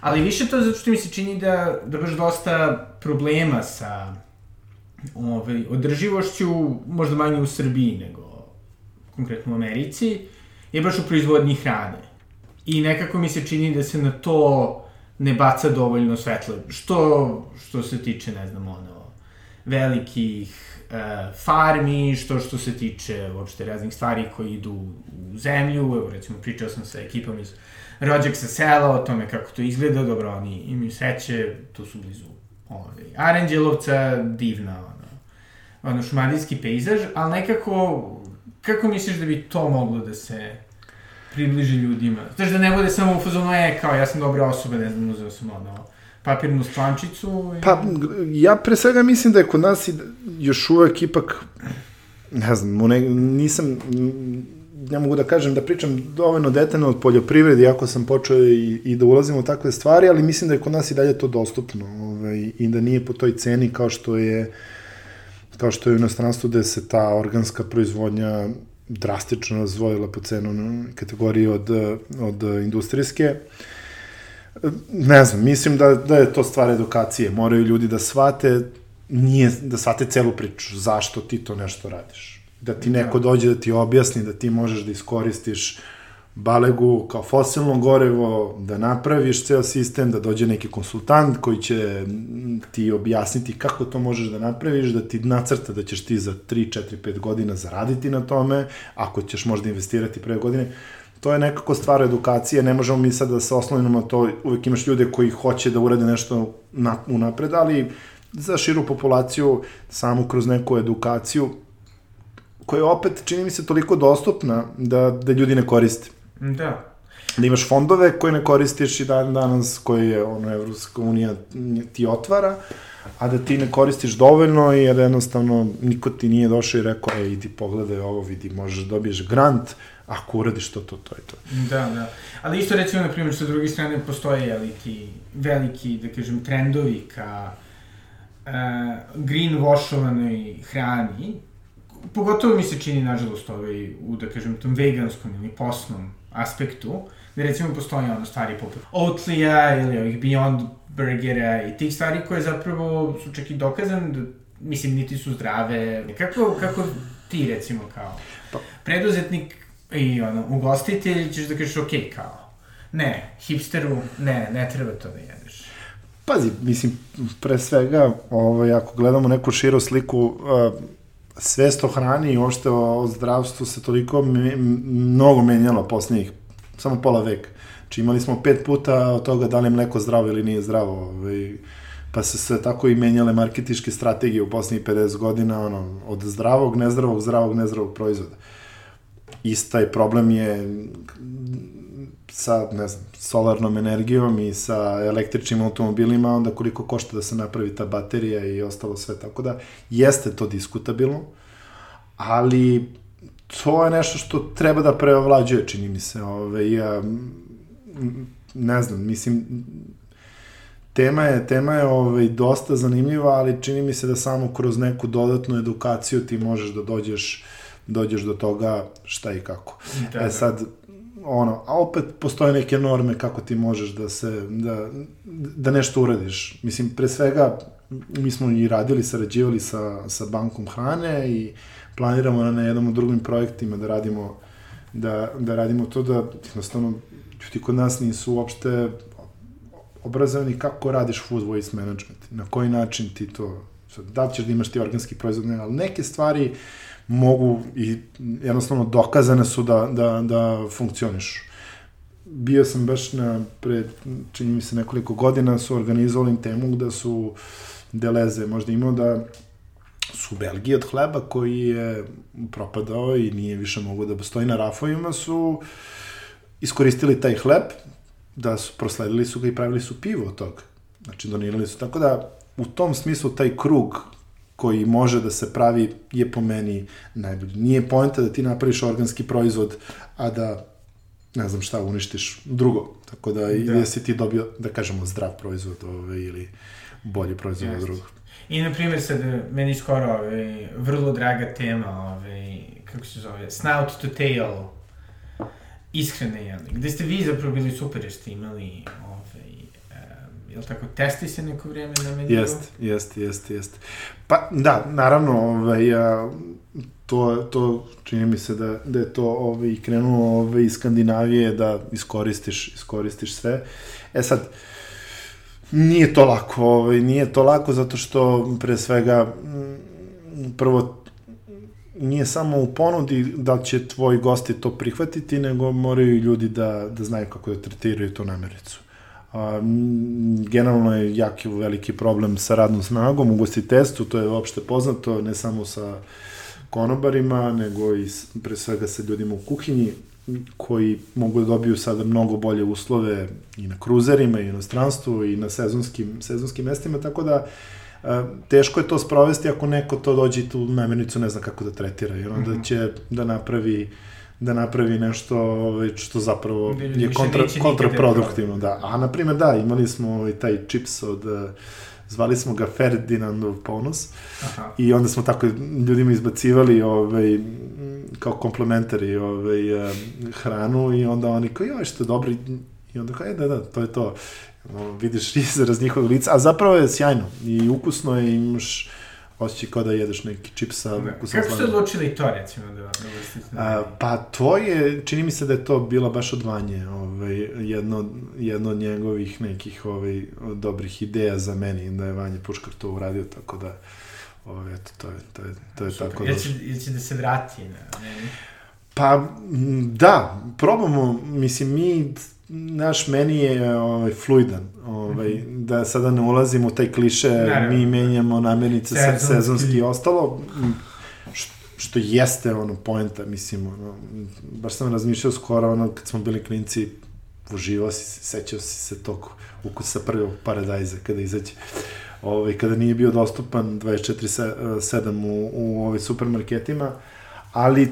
Ali više to zato što mi se čini da, da baš dosta problema sa ovaj, održivošću, možda manje u Srbiji nego konkretno u Americi, je baš u proizvodnji hrane. I nekako mi se čini da se na to ne baca dovoljno svetlo. Što, što se tiče, ne znam, ono, velikih farmi, što što se tiče uopšte raznih stvari koji idu u zemlju, evo recimo pričao sam sa ekipom iz Rođak sa sela o tome kako to izgleda, dobro, oni imaju sreće, tu su blizu ovaj, Aranđelovca, divna, ono, ono šumadijski pejzaž, ali nekako, kako misliš da bi to moglo da se približi ljudima? Znaš da ne bude samo u fazonu, e, kao ja sam dobra osoba, ne znam, uzeo sam ono, papirnu stvančicu. I... Pa, ja pre svega mislim da je kod nas i još uvek ipak, ne znam, ne, nisam, ne mogu da kažem da pričam dovoljno detaljno od poljoprivrede, iako sam počeo i, i da ulazim u takve stvari, ali mislim da je kod nas i dalje to dostupno ovaj, i da nije po toj ceni kao što je kao što je u inostranstvu gde se ta organska proizvodnja drastično razvojila po cenu kategoriji od, od industrijske. Ne znam, mislim da, da je to stvar edukacije. Moraju ljudi da shvate, nije, da shvate celu priču. Zašto ti to nešto radiš? Da ti neko da. dođe da ti objasni da ti možeš da iskoristiš balegu kao fosilno gorevo, da napraviš ceo sistem, da dođe neki konsultant koji će ti objasniti kako to možeš da napraviš, da ti nacrta da ćeš ti za 3, 4, 5 godina zaraditi na tome, ako ćeš možda investirati pre godine. To je nekako stvar edukacije, ne možemo mi sad da se oslonimo na to, uvek imaš ljude koji hoće da urade nešto na, unapred, ali za širu populaciju, samo kroz neku edukaciju, koja je opet, čini mi se, toliko dostupna da, da ljudi ne koriste. Da. Da imaš fondove koje ne koristiš i dan danas koje je ono, Evropska unija ti otvara, a da ti ne koristiš dovoljno jer jednostavno niko ti nije došao i rekao, ej, idi pogledaj ovo, vidi, možeš da dobiješ grant, ako uradiš to, to, to je to. Da, da. Ali isto recimo, na primjer, sa druge strane postoje, jeli, ti veliki, da kažem, trendovi ka uh, greenwashovanoj hrani, pogotovo mi se čini, nažalost, ovaj, u, da kažem, tom veganskom ili posnom aspektu, gde recimo postoje ono stvari poput Oatlija ili ovih Beyond Burgera i tih stvari koje zapravo su čak i dokazane da, mislim, niti su zdrave. Kako, kako ti recimo kao pa. preduzetnik i ono, ugostitelj ćeš da kažeš ok, kao, ne, hipsteru, ne, ne treba to da jedeš. Pazi, mislim, pre svega, ovaj, ako gledamo neku širu sliku, uh, svest o hrani i ošte o, zdravstvu se toliko mnogo menjalo poslednjih, samo pola veka. Znači imali smo pet puta od toga da li je mleko zdravo ili nije zdravo. Ovaj, pa se sve tako i menjale marketičke strategije u poslednjih 50 godina, ono, od zdravog, nezdravog, zdravog, nezdravog proizvoda. Istaj problem je sa, ne znam, solarnom energijom i sa električnim automobilima, onda koliko košta da se napravi ta baterija i ostalo sve, tako da jeste to diskutabilno, ali to je nešto što treba da preovlađuje, čini mi se, ove, ja, ne znam, mislim, tema je, tema je ovaj, dosta zanimljiva, ali čini mi se da samo kroz neku dodatnu edukaciju ti možeš da dođeš dođeš do toga šta i kako. Da, e da. sad, ono, a opet postoje neke norme kako ti možeš da se, da, da nešto uradiš. Mislim, pre svega, mi smo i radili, sarađivali sa, sa bankom hrane i planiramo na jednom od drugim projektima da radimo, da, da radimo to da, jednostavno, ljudi kod nas nisu uopšte obrazovani kako radiš food waste management, na koji način ti to, da li ćeš da imaš ti organski proizvod, ne, ali neke stvari, uh, mogu i jednostavno dokazane su da, da, da funkcionišu. Bio sam baš na, pre, čini mi se nekoliko godina, su organizovali temu gde su Deleze možda imao da su Belgiji od hleba koji je propadao i nije više mogo da stoji na rafovima, su iskoristili taj hleb, da su prosledili su ga i pravili su pivo od toga. Znači, donirali su. Tako da, u tom smislu, taj krug koji može da se pravi je po meni najbolji. Nije pojenta da ti napraviš organski proizvod, a da ne znam šta uništiš drugo. Tako da, da. jesi ti dobio, da kažemo, zdrav proizvod ovaj, ili bolji proizvod od drugog. I, na primjer, sad, meni skoro ovaj, vrlo draga tema, ovaj, kako se zove, snout to tail, ishrane, jeli, gde ste vi zapravo bili super jer ste imali ove, jel tako, testi se neko vrijeme na meniju? Jest, jest, jest, jest. Pa, da, naravno, ovaj, a, to, to čini mi se da, da je to ovaj, krenulo ovaj, iz Skandinavije da iskoristiš, iskoristiš sve. E sad, nije to lako, ovaj, nije to lako zato što pre svega prvo nije samo u ponudi da će tvoji gosti to prihvatiti, nego moraju i ljudi da, da znaju kako da tretiraju tu namericu. A, generalno je jako veliki problem sa radnom snagom u gostiteljstvu, to je uopšte poznato, ne samo sa konobarima, nego i pre svega sa ljudima u kuhinji, koji mogu da dobiju sada mnogo bolje uslove i na kruzerima i u inostranstvu i na sezonskim, sezonskim mestima, tako da teško je to sprovesti ako neko to dođe i tu namirnicu ne zna kako da tretira, jer onda Mhm. će da napravi da napravi nešto ovaj, što zapravo Da je kontra, nikad kontraproduktivno, da. A, na primjer, da, imali smo ovaj, taj čips od, eh, zvali smo ga Ferdinandov ponos, Aha. I onda smo tako ljudima izbacivali ovaj, kao komplementari ovaj, eh, hranu i onda oni kao, joj, što je dobro. I onda kao, e, da, da, to je to. Vidiš izraz njihovog lica, a zapravo je sjajno i ukusno je, imaš osjećaj kao da jedeš neki čips sa Da. ukusom Kako ste odlučili to, recimo, da, da A, pa to je, čini mi se da je to bila baš od Vanje, ovaj, jedno, jedno od njegovih nekih ovaj, dobrih ideja za meni, da je Vanja Puškar to uradio, tako da, ovaj, eto, to je, to je, to je tako Jel došlo. će, jel će da se vrati na meni? Pa, da, probamo, mislim, mi, naš meni je ovaj, fluidan, ovaj, da sada ne ulazimo u taj kliše, Naravno. mi menjamo namirnice se, Sezonski. sezonski i ostalo, što jeste ono poenta, mislim, ono, baš sam razmišljao skoro, ono, kad smo bili klinci, uživao si se, sećao si se tog ukusa prvog paradajza kada izađe. Ovaj, kada nije bio dostupan 24-7 u, u ovaj supermarketima, ali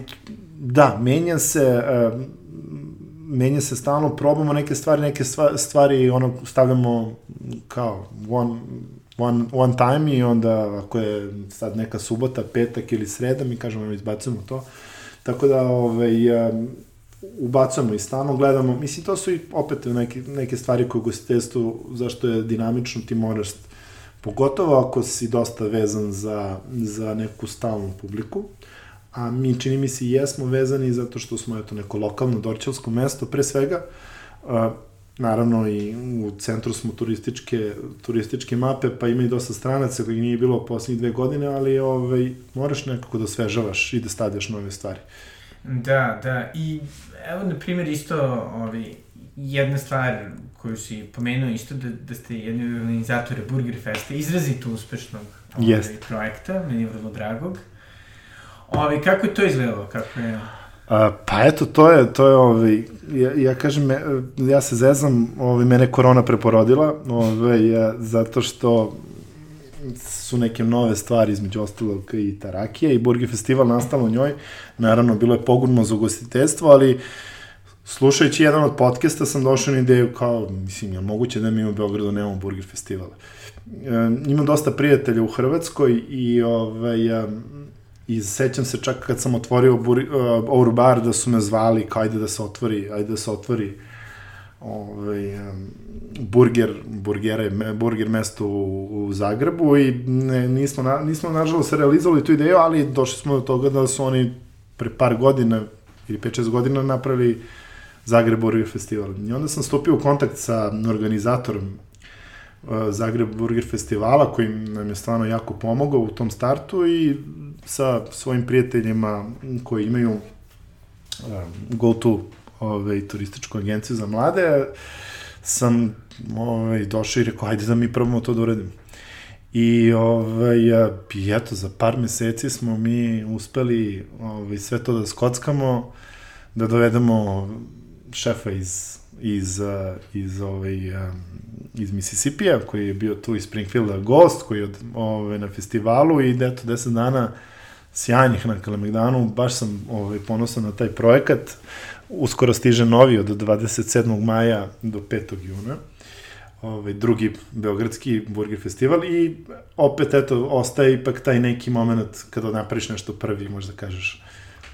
da, menja se, uh, menja se stalno, probamo neke stvari, neke stva- stvari ono stavljamo kao one, one, one time i onda ako je sad neka subota, petak ili sreda, mi kažemo evo, izbacujemo to. Tako da ovaj, ubacujemo i stalno gledamo, mislim to su i opet neke, neke stvari koje u gostiteljstvu, zašto je dinamično, ti moraš pogotovo ako si dosta vezan za, za neku stalnu publiku, a mi čini mi se i jesmo vezani zato što smo eto neko lokalno dorćevsko mesto pre svega a, naravno i u centru smo turističke turističke mape pa ima i dosta stranaca koji nije bilo poslednjih dve godine ali ovaj moraš nekako da osvežavaš i da stavljaš nove stvari Da, da, i evo, na primjer, isto ovi, jedna stvar koju si pomenuo isto da, da ste jedni od organizatora Burger Festa, izrazito uspešnog ovaj, Jest. projekta, meni je vrlo dragog. Ovi, kako je to izgledalo? Kako je... A, pa eto, to je, to je, ovaj, ja, ja kažem, me, ja se zezam, ovaj, mene korona preporodila, ovaj, ja, zato što su neke nove stvari, između ostalog i Tarakija i Burger Festival nastalo u njoj. Naravno, bilo je pogudno za ugostiteljstvo, ali slušajući jedan od podcasta sam došao na ideju kao, mislim, je moguće da mi u Beogradu nemamo Burger Festivala. E, imam dosta prijatelja u Hrvatskoj i ovaj, um, i sećam se čak kad sam otvorio uh, Our Bar da su me zvali kao ajde da se otvori, ajde da se otvori ovaj, um, burger, burgere, burger mesto u, u Zagrebu i ne, nismo, na, nismo nažalost realizovali tu ideju, ali došli smo do toga da su oni pre par godina ili 5-6 godina napravili Zagreb Burger Festival. I onda sam stupio u kontakt sa organizatorom Zagreb Burger Festivala koji nam je stvarno jako pomogao u tom startu i sa svojim prijateljima koji imaju um, go-to ovaj, turističku agenciju za mlade sam ovaj, došao i rekao ajde da mi probamo to da uradimo. I ovaj, i eto, za par meseci smo mi uspeli ovaj, sve to da skockamo, da dovedemo šefa iz, iz, a, iz, ovaj, a, iz Mississipija, koji je bio tu iz Springfielda gost, koji je od, ovaj, na festivalu i eto, deset dana sjajnih na Kalemegdanu, baš sam ovaj, ponosan na taj projekat. Uskoro stiže novi od 27. maja do 5. juna ovaj, drugi beogradski burger festival i opet, eto, ostaje ipak taj neki moment kada napraviš nešto prvi, možda kažeš,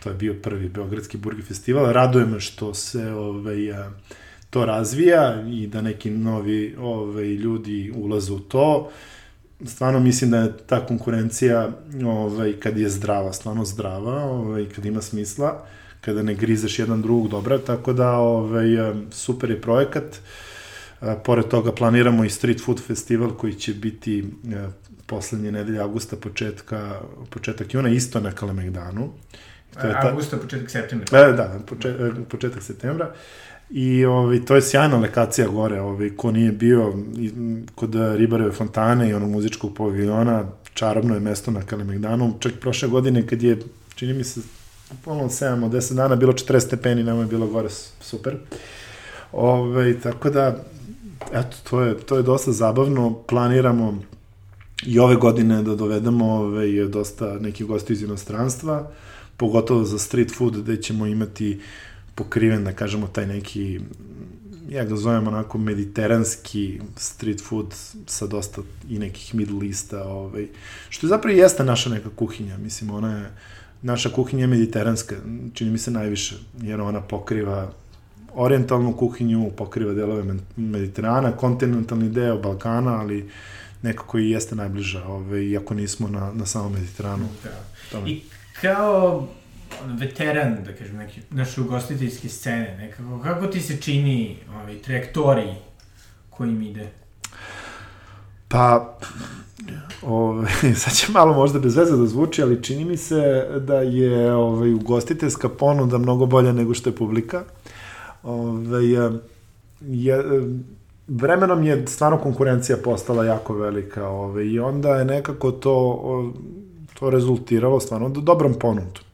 to je bio prvi beogradski burger festival. Raduje me što se ovaj, a, to razvija i da neki novi ovaj, ljudi ulaze u to. Stvarno mislim da je ta konkurencija ovaj, kad je zdrava, stvarno zdrava, ovaj, kad ima smisla, kada ne grizeš jedan drugog dobra, tako da ovaj, super je projekat. Pored toga planiramo i Street Food Festival koji će biti poslednje nedelje augusta, početka, početak juna, isto na Kalemegdanu. To je ta... Augusta, početak septembra. E, da, početak, početak septembra. I ovaj, to je sjajna lokacija gore, ovaj, ko nije bio kod Ribareve fontane i onog muzičkog paviljona, čarobno je mesto na Kalemegdanu. Čak prošle godine kad je, čini mi se, ponovno 7 od 10 dana, bilo 40 stepeni, nama je bilo gore super. Ove, ovaj, tako da, eto, to je, to je dosta zabavno. Planiramo i ove godine da dovedemo ove, dosta nekih gosti iz inostranstva, pogotovo za street food, gde ćemo imati pokriven, da kažemo, taj neki, ja ga zovem onako mediteranski street food sa dosta i nekih middle easta, ovaj, što je zapravo jeste naša neka kuhinja, mislim, ona je, naša kuhinja je mediteranska, čini mi se najviše, jer ona pokriva orientalnu kuhinju, pokriva delove Mediterana, kontinentalni deo Balkana, ali nekako i jeste najbliža, ovaj, iako nismo na, na samom Mediteranu. Da. I kao veteran, da kažem, neki, naše ugostiteljske scene, nekako, kako ti se čini ovaj, trajektoriji kojim ide? Pa, Ove, sad će malo možda bez veze da zvuči, ali čini mi se da je ovaj, ugostiteljska ponuda mnogo bolja nego što je publika. Ove, je, vremenom je stvarno konkurencija postala jako velika ove, i onda je nekako to, to rezultiralo stvarno do dobrom ponudu.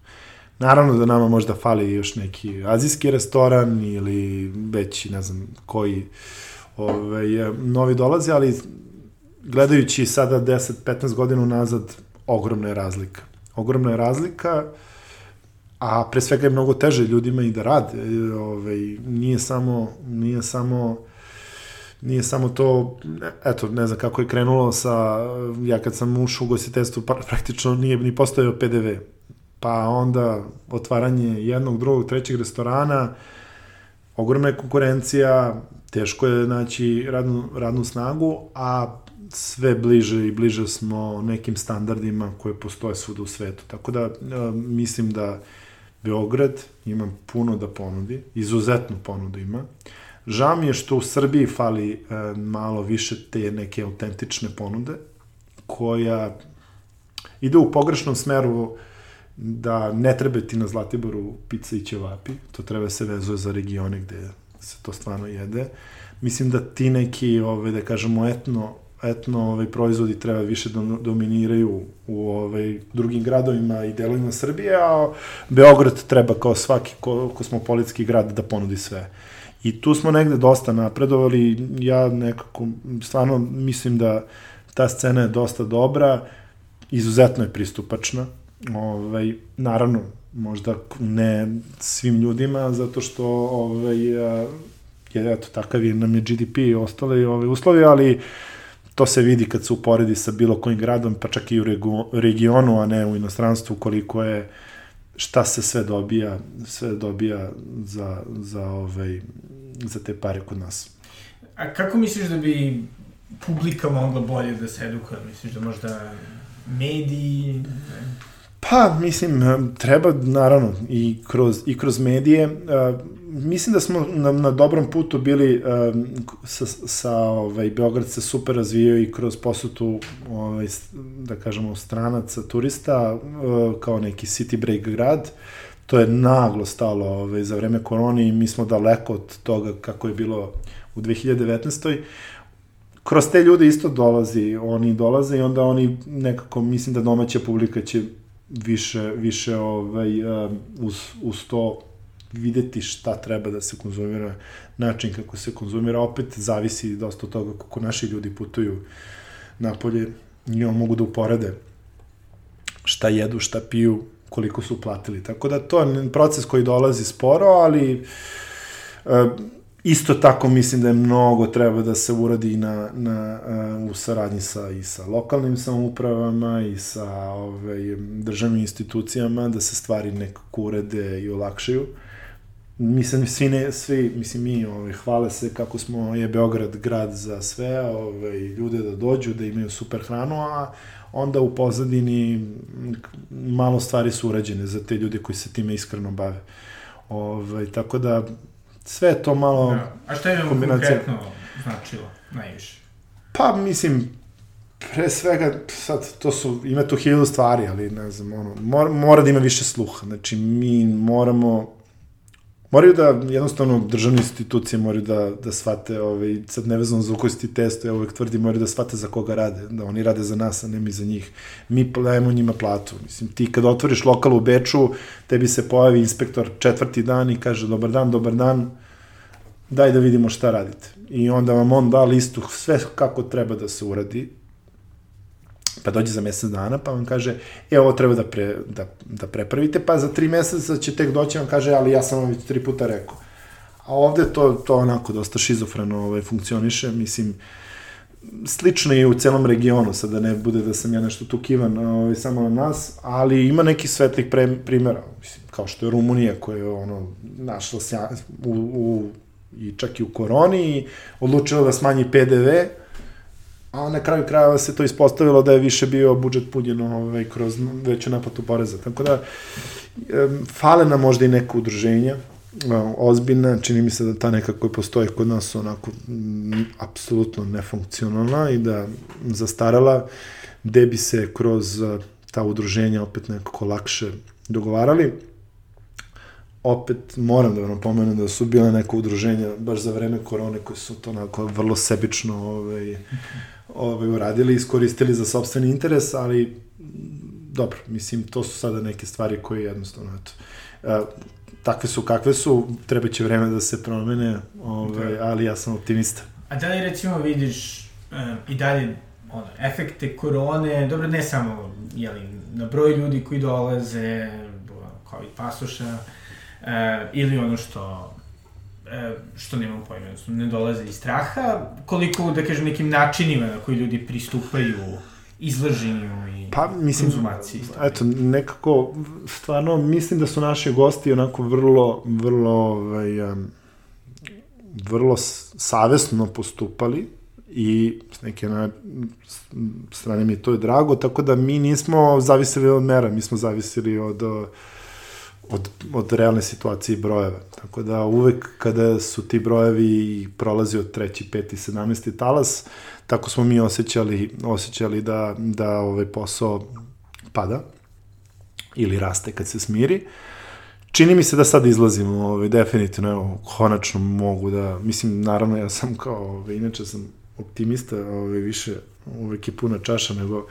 Naravno da nama možda fali još neki azijski restoran ili već, ne znam, koji ovaj, novi dolazi, ali gledajući sada 10-15 godina nazad, ogromna je razlika. Ogromna je razlika, a pre svega je mnogo teže ljudima i da rade. Ovaj, nije samo, nije samo nije samo to, eto, ne znam kako je krenulo sa, ja kad sam ušao u gostiteljstvo, praktično nije ni postojao PDV pa onda otvaranje jednog, drugog, trećeg restorana, ogromna je konkurencija, teško je naći radnu, radnu snagu, a sve bliže i bliže smo nekim standardima koje postoje svuda u svetu. Tako da mislim da Beograd ima puno da ponudi, izuzetnu ponudu ima. Žao mi je što u Srbiji fali e, malo više te neke autentične ponude, koja ide u pogrešnom smeru da ne treba ti na Zlatiboru pizza i ćevapi, to treba se vezuje za regione gde se to stvarno jede. Mislim da ti neki, ove, da kažemo, etno, etno ovaj, proizvodi treba više da dominiraju u ovaj, drugim gradovima i delovima Srbije, a Beograd treba kao svaki kosmopolitski grad da ponudi sve. I tu smo negde dosta napredovali, ja nekako stvarno mislim da ta scena je dosta dobra, izuzetno je pristupačna, Ovaj, naravno, možda ne svim ljudima, zato što ovaj, je, eto, takav je, nam je GDP i ostale ovaj, uslovi, ali to se vidi kad se uporedi sa bilo kojim gradom, pa čak i u regionu, a ne u inostranstvu, koliko je šta se sve dobija, sve dobija za, za, ovaj, za te pare kod nas. A kako misliš da bi publika mogla bolje da se edukuje? Misliš da možda mediji... Pa, mislim, eh, treba, naravno, i kroz, i kroz medije. Uh, mislim da smo na, na dobrom putu bili um, sa, sa ovaj, Beograd se super razvijao i kroz posutu, ovaj, da kažemo, stranaca, turista, kao neki city break grad. To je naglo stalo ovaj, za vreme korone i mi smo daleko od toga kako je bilo u 2019 kroz te ljude isto dolazi, oni dolaze i onda oni nekako, mislim da domaća publika će više, više ovaj, um, uz, uz to videti šta treba da se konzumira, način kako se konzumira, opet zavisi dosta od toga kako naši ljudi putuju napolje i on mogu da uporede šta jedu, šta piju, koliko su platili. Tako da to je proces koji dolazi sporo, ali uh, Isto tako mislim da je mnogo treba da se uradi na, na, uh, u saradnji sa, i sa lokalnim samoupravama i sa ovaj, državnim institucijama, da se stvari nekako urede i olakšaju. mislim, svi, ne, svi, mislim, mi ovaj, hvale se kako smo, je Beograd grad za sve, ovaj, ljude da dođu, da imaju super hranu, a onda u pozadini malo stvari su urađene za te ljude koji se time iskreno bave. Ovaj, tako da, sve je to malo... Da. A šta je vam konkretno značilo najviše? Pa, mislim, pre svega, sad, to su, ima tu hiljadu stvari, ali ne znam, ono, mora, mora da ima više sluha. Znači, mi moramo, moraju da, jednostavno, državne institucije moraju da, da shvate, ovaj, sad nevezano za ukosti testo, ja uvek tvrdim, moraju da shvate za koga rade, da oni rade za nas, a ne mi za njih. Mi dajemo njima platu. Mislim, ti kad otvoriš lokal u Beču, tebi se pojavi inspektor četvrti dan i kaže, dobar dan, dobar dan, daj da vidimo šta radite. I onda vam on da listu sve kako treba da se uradi, pa dođe za mesec dana, pa vam kaže, e, ovo treba da, pre, da, da prepravite, pa za tri meseca će tek doći, vam kaže, ali ja sam vam već tri puta rekao. A ovde to, to onako dosta šizofreno ovaj, funkcioniše, mislim, slično i u celom regionu, sada ne bude da sam ja nešto tu kivan ovaj, samo na nas, ali ima neki svetlih pre, primjera, mislim, kao što je Rumunija koja je ono, našla se u, u, i čak i u koroni i odlučila da smanji PDV, a na kraju krajeva se to ispostavilo da je više bio budžet punjen ovaj, kroz veću naplatu poreza. Tako da, fale nam možda i neka udruženja, ozbiljna, čini mi se da ta neka koja postoji kod nas onako m, apsolutno nefunkcionalna i da zastarala, gde bi se kroz ta udruženja opet nekako lakše dogovarali. Opet moram da vam pomenem da su bile neka udruženja baš za vreme korone koje su to onako vrlo sebično ovaj, ovaj, uradili, iskoristili za sobstveni interes, ali dobro, mislim, to su sada neke stvari koje jednostavno, eto, uh, takve su kakve su, treba će vreme da se promene, ovaj, da. ali ja sam optimista. A da li recimo vidiš uh, i dalje ono, efekte korone, dobro ne samo jeli, na broj ljudi koji dolaze, COVID pasoša, uh, ili ono što E, što nemam pojma, ne dolaze iz straha, koliko, da kažem, nekim načinima na koji ljudi pristupaju izlaženju i pa, mislim, konzumaciji. Eto, nekako, stvarno, mislim da su naši gosti onako vrlo, vrlo, ovaj, vrlo savesno postupali i s neke na, strane mi to je drago, tako da mi nismo zavisili od mera, mi smo zavisili od uh, od, od realne situacije i brojeva. Tako da uvek kada su ti brojevi prolazi od treći, peti, sedamnesti talas, tako smo mi osjećali, osjećali da, da ovaj posao pada ili raste kad se smiri. Čini mi se da sad izlazimo, ovaj, definitivno, evo, konačno mogu da, mislim, naravno ja sam kao, ovaj, inače sam optimista, ovaj, više uvek je puna čaša nego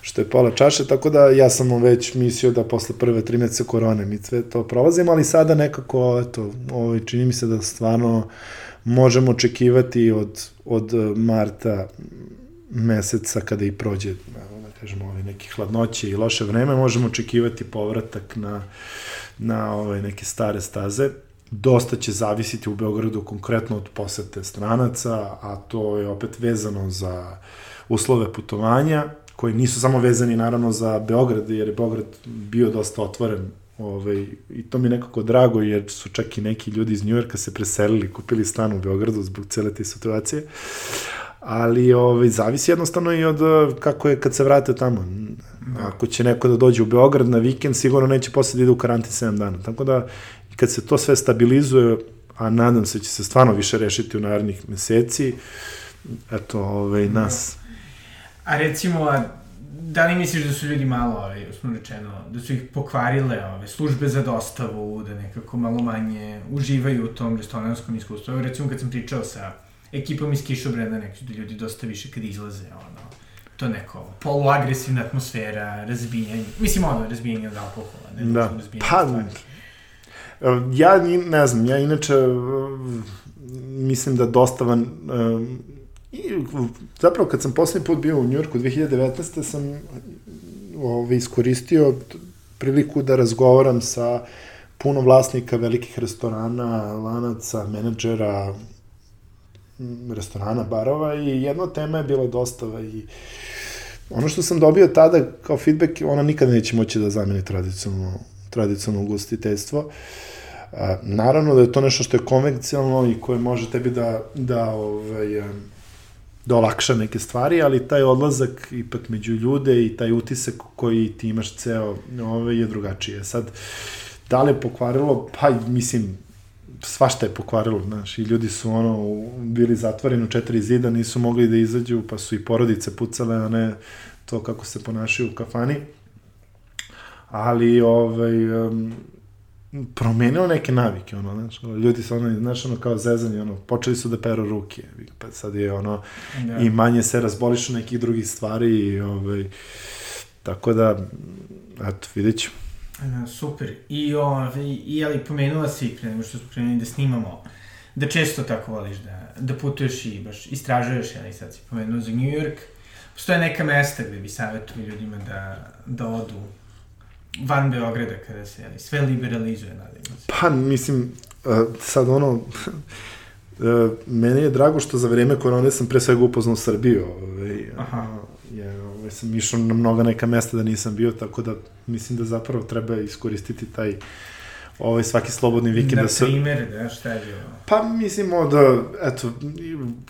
što je pola čaše, tako da ja sam već mislio da posle prve tri meseca korone mi sve to prolazimo, ali sada nekako, eto, ovaj, čini mi se da stvarno možemo očekivati od, od marta meseca kada i prođe da kažemo ovaj neki hladnoće i loše vreme možemo očekivati povratak na na ove neke stare staze. Dosta će zavisiti u Beogradu konkretno od posete stranaca, a to je opet vezano za uslove putovanja, koji nisu samo vezani naravno za Beograd, jer je Beograd bio dosta otvoren Ovaj, I to mi je nekako drago, jer su čak i neki ljudi iz Njujorka se preselili, kupili stan u Beogradu zbog cele te situacije. Ali ovaj, zavisi jednostavno i od kako je kad se vrate tamo. Ako će neko da dođe u Beograd na vikend, sigurno neće posle da ide u karantin 7 dana. Tako da, kad se to sve stabilizuje, a nadam se da će se stvarno više rešiti u narednih meseci, eto, ovaj, nas... A recimo, da li misliš da su ljudi malo, ovaj, usno rečeno, da su ih pokvarile ove, službe za dostavu, da nekako malo manje uživaju u tom restoranskom iskustvu? Evo, recimo, kad sam pričao sa ekipom iz Kišobreda, neki da ljudi dosta više kad izlaze, ono, to neko poluagresivna atmosfera, razbijanje, mislim ono, razbijanje od alkohola, ne da. razbijanje pa, stvari. Ja ne znam, ja inače mislim da dostavan i zapravo kad sam poslednji put bio u Njurku 2019. sam ove, ovaj, iskoristio priliku da razgovaram sa puno vlasnika velikih restorana, lanaca, menadžera, restorana, barova i jedna tema je bila dostava i ono što sam dobio tada kao feedback, ona nikada neće moći da zameni tradicionalno, tradicionalno ugostiteljstvo. A, naravno da je to nešto što je konvencionalno i koje može tebi da, da, ovaj, da olakša neke stvari, ali taj odlazak ipak među ljude i taj utisak koji ti imaš ceo ovaj, je drugačije. Sad, da li je pokvarilo? Pa, mislim, svašta je pokvarilo, znaš, i ljudi su ono, bili zatvoreni u četiri zida, nisu mogli da izađu, pa su i porodice pucale, a ne to kako se ponašaju u kafani. Ali, ovaj, um, promenilo neke navike, ono, znaš, ljudi su ono, znaš, ono, kao zezanje, ono, počeli su da peru ruke, pa sad je, ono, da. i manje se razbolišu nekih drugih stvari, i, ovaj, tako da, eto, vidjet ću. Da, super. I, ovaj, i ali pomenula si pre nego što smo krenuli da snimamo, da često tako voliš da, da putuješ i baš istražuješ, ali sad si pomenula za New York. Postoje neka mesta gde bi savjetovali ljudima da, da odu van Beograda kada se ali, sve liberalizuje, nadam se. Pa, mislim, sad ono, meni je drago što za vreme korone sam pre svega upoznao Srbiju. Ovaj, Aha. Je, ovaj, sam išao na mnoga neka mesta da nisam bio, tako da mislim da zapravo treba iskoristiti taj ovaj svaki slobodni vikend da se... Na primjer, da, šta je bilo? Pa mislimo da, eto,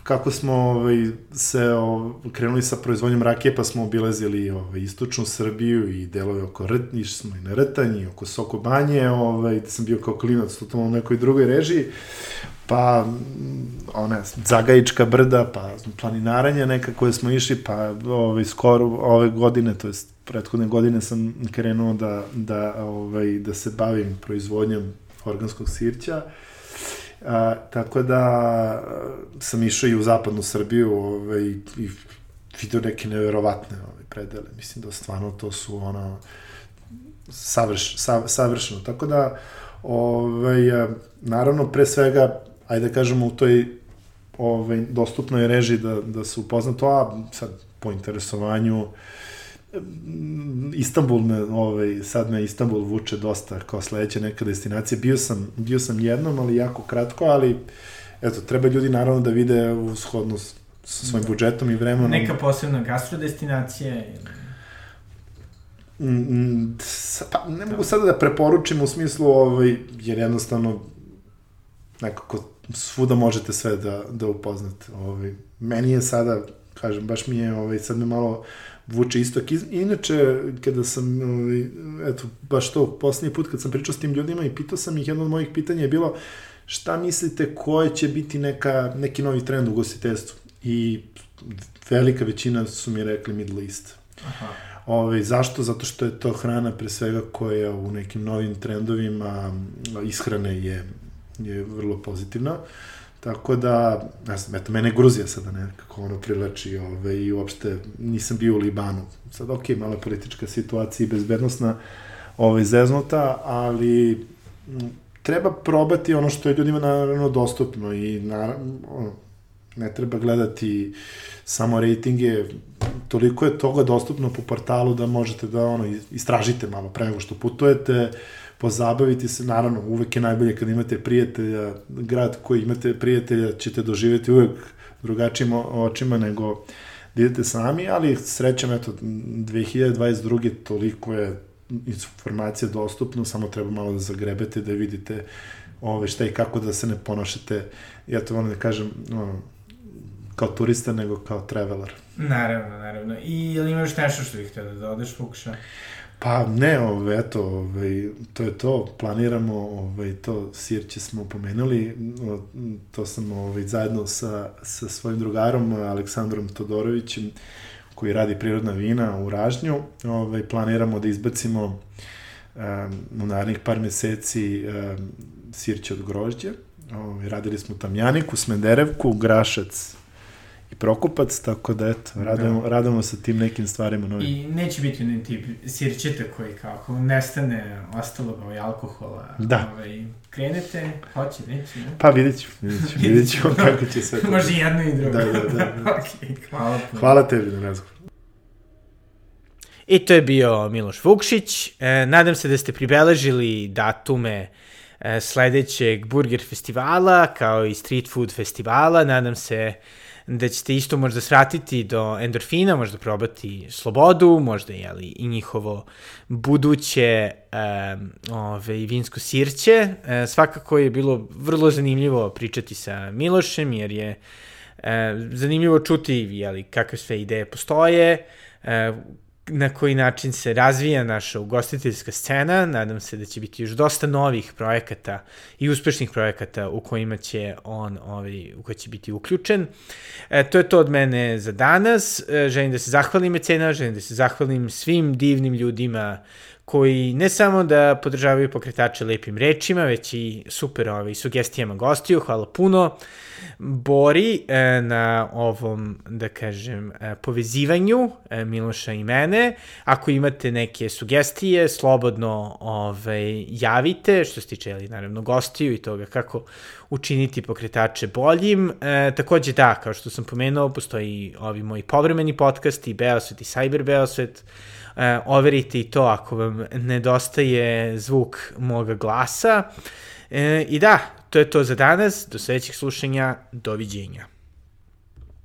kako smo ovaj, se ovaj, krenuli sa proizvodnjom rakije, pa smo obilazili ovaj, istočnu Srbiju i delove oko Rt, išli smo i na Rtanji, oko Soko Banje, ovaj, da sam bio kao klinac u tom nekoj drugoj režiji, pa one Zagajička brda, pa planinaranje neka koje smo išli, pa ovaj, skoro ove godine, to jest prethodne godine sam krenuo da, da, ovaj, da se bavim proizvodnjom organskog sirća. A, tako da sam išao i u zapadnu Srbiju ovaj, i vidio neke neverovatne ovaj, predele. Mislim da stvarno to su ono savrš, sav, savršeno. Tako da, ovaj, naravno, pre svega, ajde da kažemo u toj ovaj, dostupnoj režiji da, da se upozna to, a sad po interesovanju uh, Istanbul me, ovaj, sad me Istanbul vuče dosta kao sledeća neka destinacija. Bio sam, bio sam jednom, ali jako kratko, ali eto, treba ljudi naravno da vide u shodnu sa svojim da. budžetom i vremenom. Neka posebna gastrodestinacija ili... Mm, mm pa, ne mogu sada da preporučim u smislu, ovaj, jer jednostavno nekako svuda možete sve da, da upoznate. Ovaj. Meni je sada, kažem, baš mi je, ovaj, sad me malo vuče istok. Inače, kada sam, ovaj, eto, baš to, poslednji put kad sam pričao s tim ljudima i pitao sam ih, jedno od mojih pitanja je bilo šta mislite koje će biti neka, neki novi trend u gostiteljstvu? I velika većina su mi rekli Middle East. Aha. Ove, ovaj, zašto? Zato što je to hrana pre svega koja u nekim novim trendovima ishrane je, je vrlo pozitivna. Uh, Tako da, ne znam, eto, mene Gruzija sada nekako ono prilači ove, i uopšte nisam bio u Libanu. Sad, ok, mala politička situacija i bezbednostna ove, zeznuta, ali m, treba probati ono što je ljudima naravno dostupno i naravno, ono, ne treba gledati samo rejtinge, toliko je toga dostupno po portalu da možete da ono istražite malo pre nego što putujete, pozabaviti se, naravno, uvek je najbolje kad imate prijatelja, grad koji imate prijatelja ćete doživeti uvek drugačijim očima nego da idete sami, ali srećem, eto, 2022. toliko je informacija dostupna, samo treba malo da zagrebete, da vidite ove, šta i kako da se ne ponašate, ja to volim da kažem, no, kao turista, nego kao traveler. Naravno, naravno. I ili imaš nešto što bih htio da dodeš, Fukuša? Pa ne, ove, eto, ove, to je to, planiramo, ove, to sirće smo pomenuli, to sam ove, zajedno sa, sa svojim drugarom Aleksandrom Todorovićem, koji radi prirodna vina u Ražnju, ove, planiramo da izbacimo um, u narednih par meseci um, sirće od grožđe, ove, radili smo tamjaniku, smederevku, grašac, i Prokupac, tako da eto, radimo, da. radimo sa tim nekim stvarima novim. I neće biti onaj tip sirćeta koji kako nestane ostalo ovaj alkohola. Da. Ovaj, krenete, hoće, neće, ne? Pa vidjet ću, vidjet ću, vidjet ću kako će sve to. Može jedno i drugo. Da, da, da. da. ok, hvala puno. Hvala tebi na razgovor. I to je bio Miloš Vukšić. E, nadam se da ste pribeležili datume e, sledećeg burger festivala, kao i street food festivala. Nadam se da ćete isto možda svratiti do endorfina, možda probati slobodu, možda jeli, i njihovo buduće um, ove, vinsko sirće. E, svakako je bilo vrlo zanimljivo pričati sa Milošem, jer je e, zanimljivo čuti jeli, kakve sve ideje postoje, e, na koji način se razvija naša ugostiteljska scena. Nadam se da će biti još dosta novih projekata i uspešnih projekata u kojima će on ovaj, u koji će biti uključen. E, to je to od mene za danas. E, želim da se zahvalim mecena, želim da se zahvalim svim divnim ljudima koji ne samo da podržavaju pokretače lepim rečima, već i super ovaj, sugestijama gostiju. Hvala puno. Bori e, na ovom, da kažem, e, povezivanju e, Miloša i mene. Ako imate neke sugestije, slobodno ovaj, javite, što se tiče, ali, naravno, gostiju i toga kako učiniti pokretače boljim. E, takođe, da, kao što sam pomenuo, postoji ovi moji povremeni podcasti, Beosvet i Cyber Beosvet, e, overite i to ako vam nedostaje zvuk moga glasa. E, I da, to je to za danas, do sledećeg slušanja, doviđenja.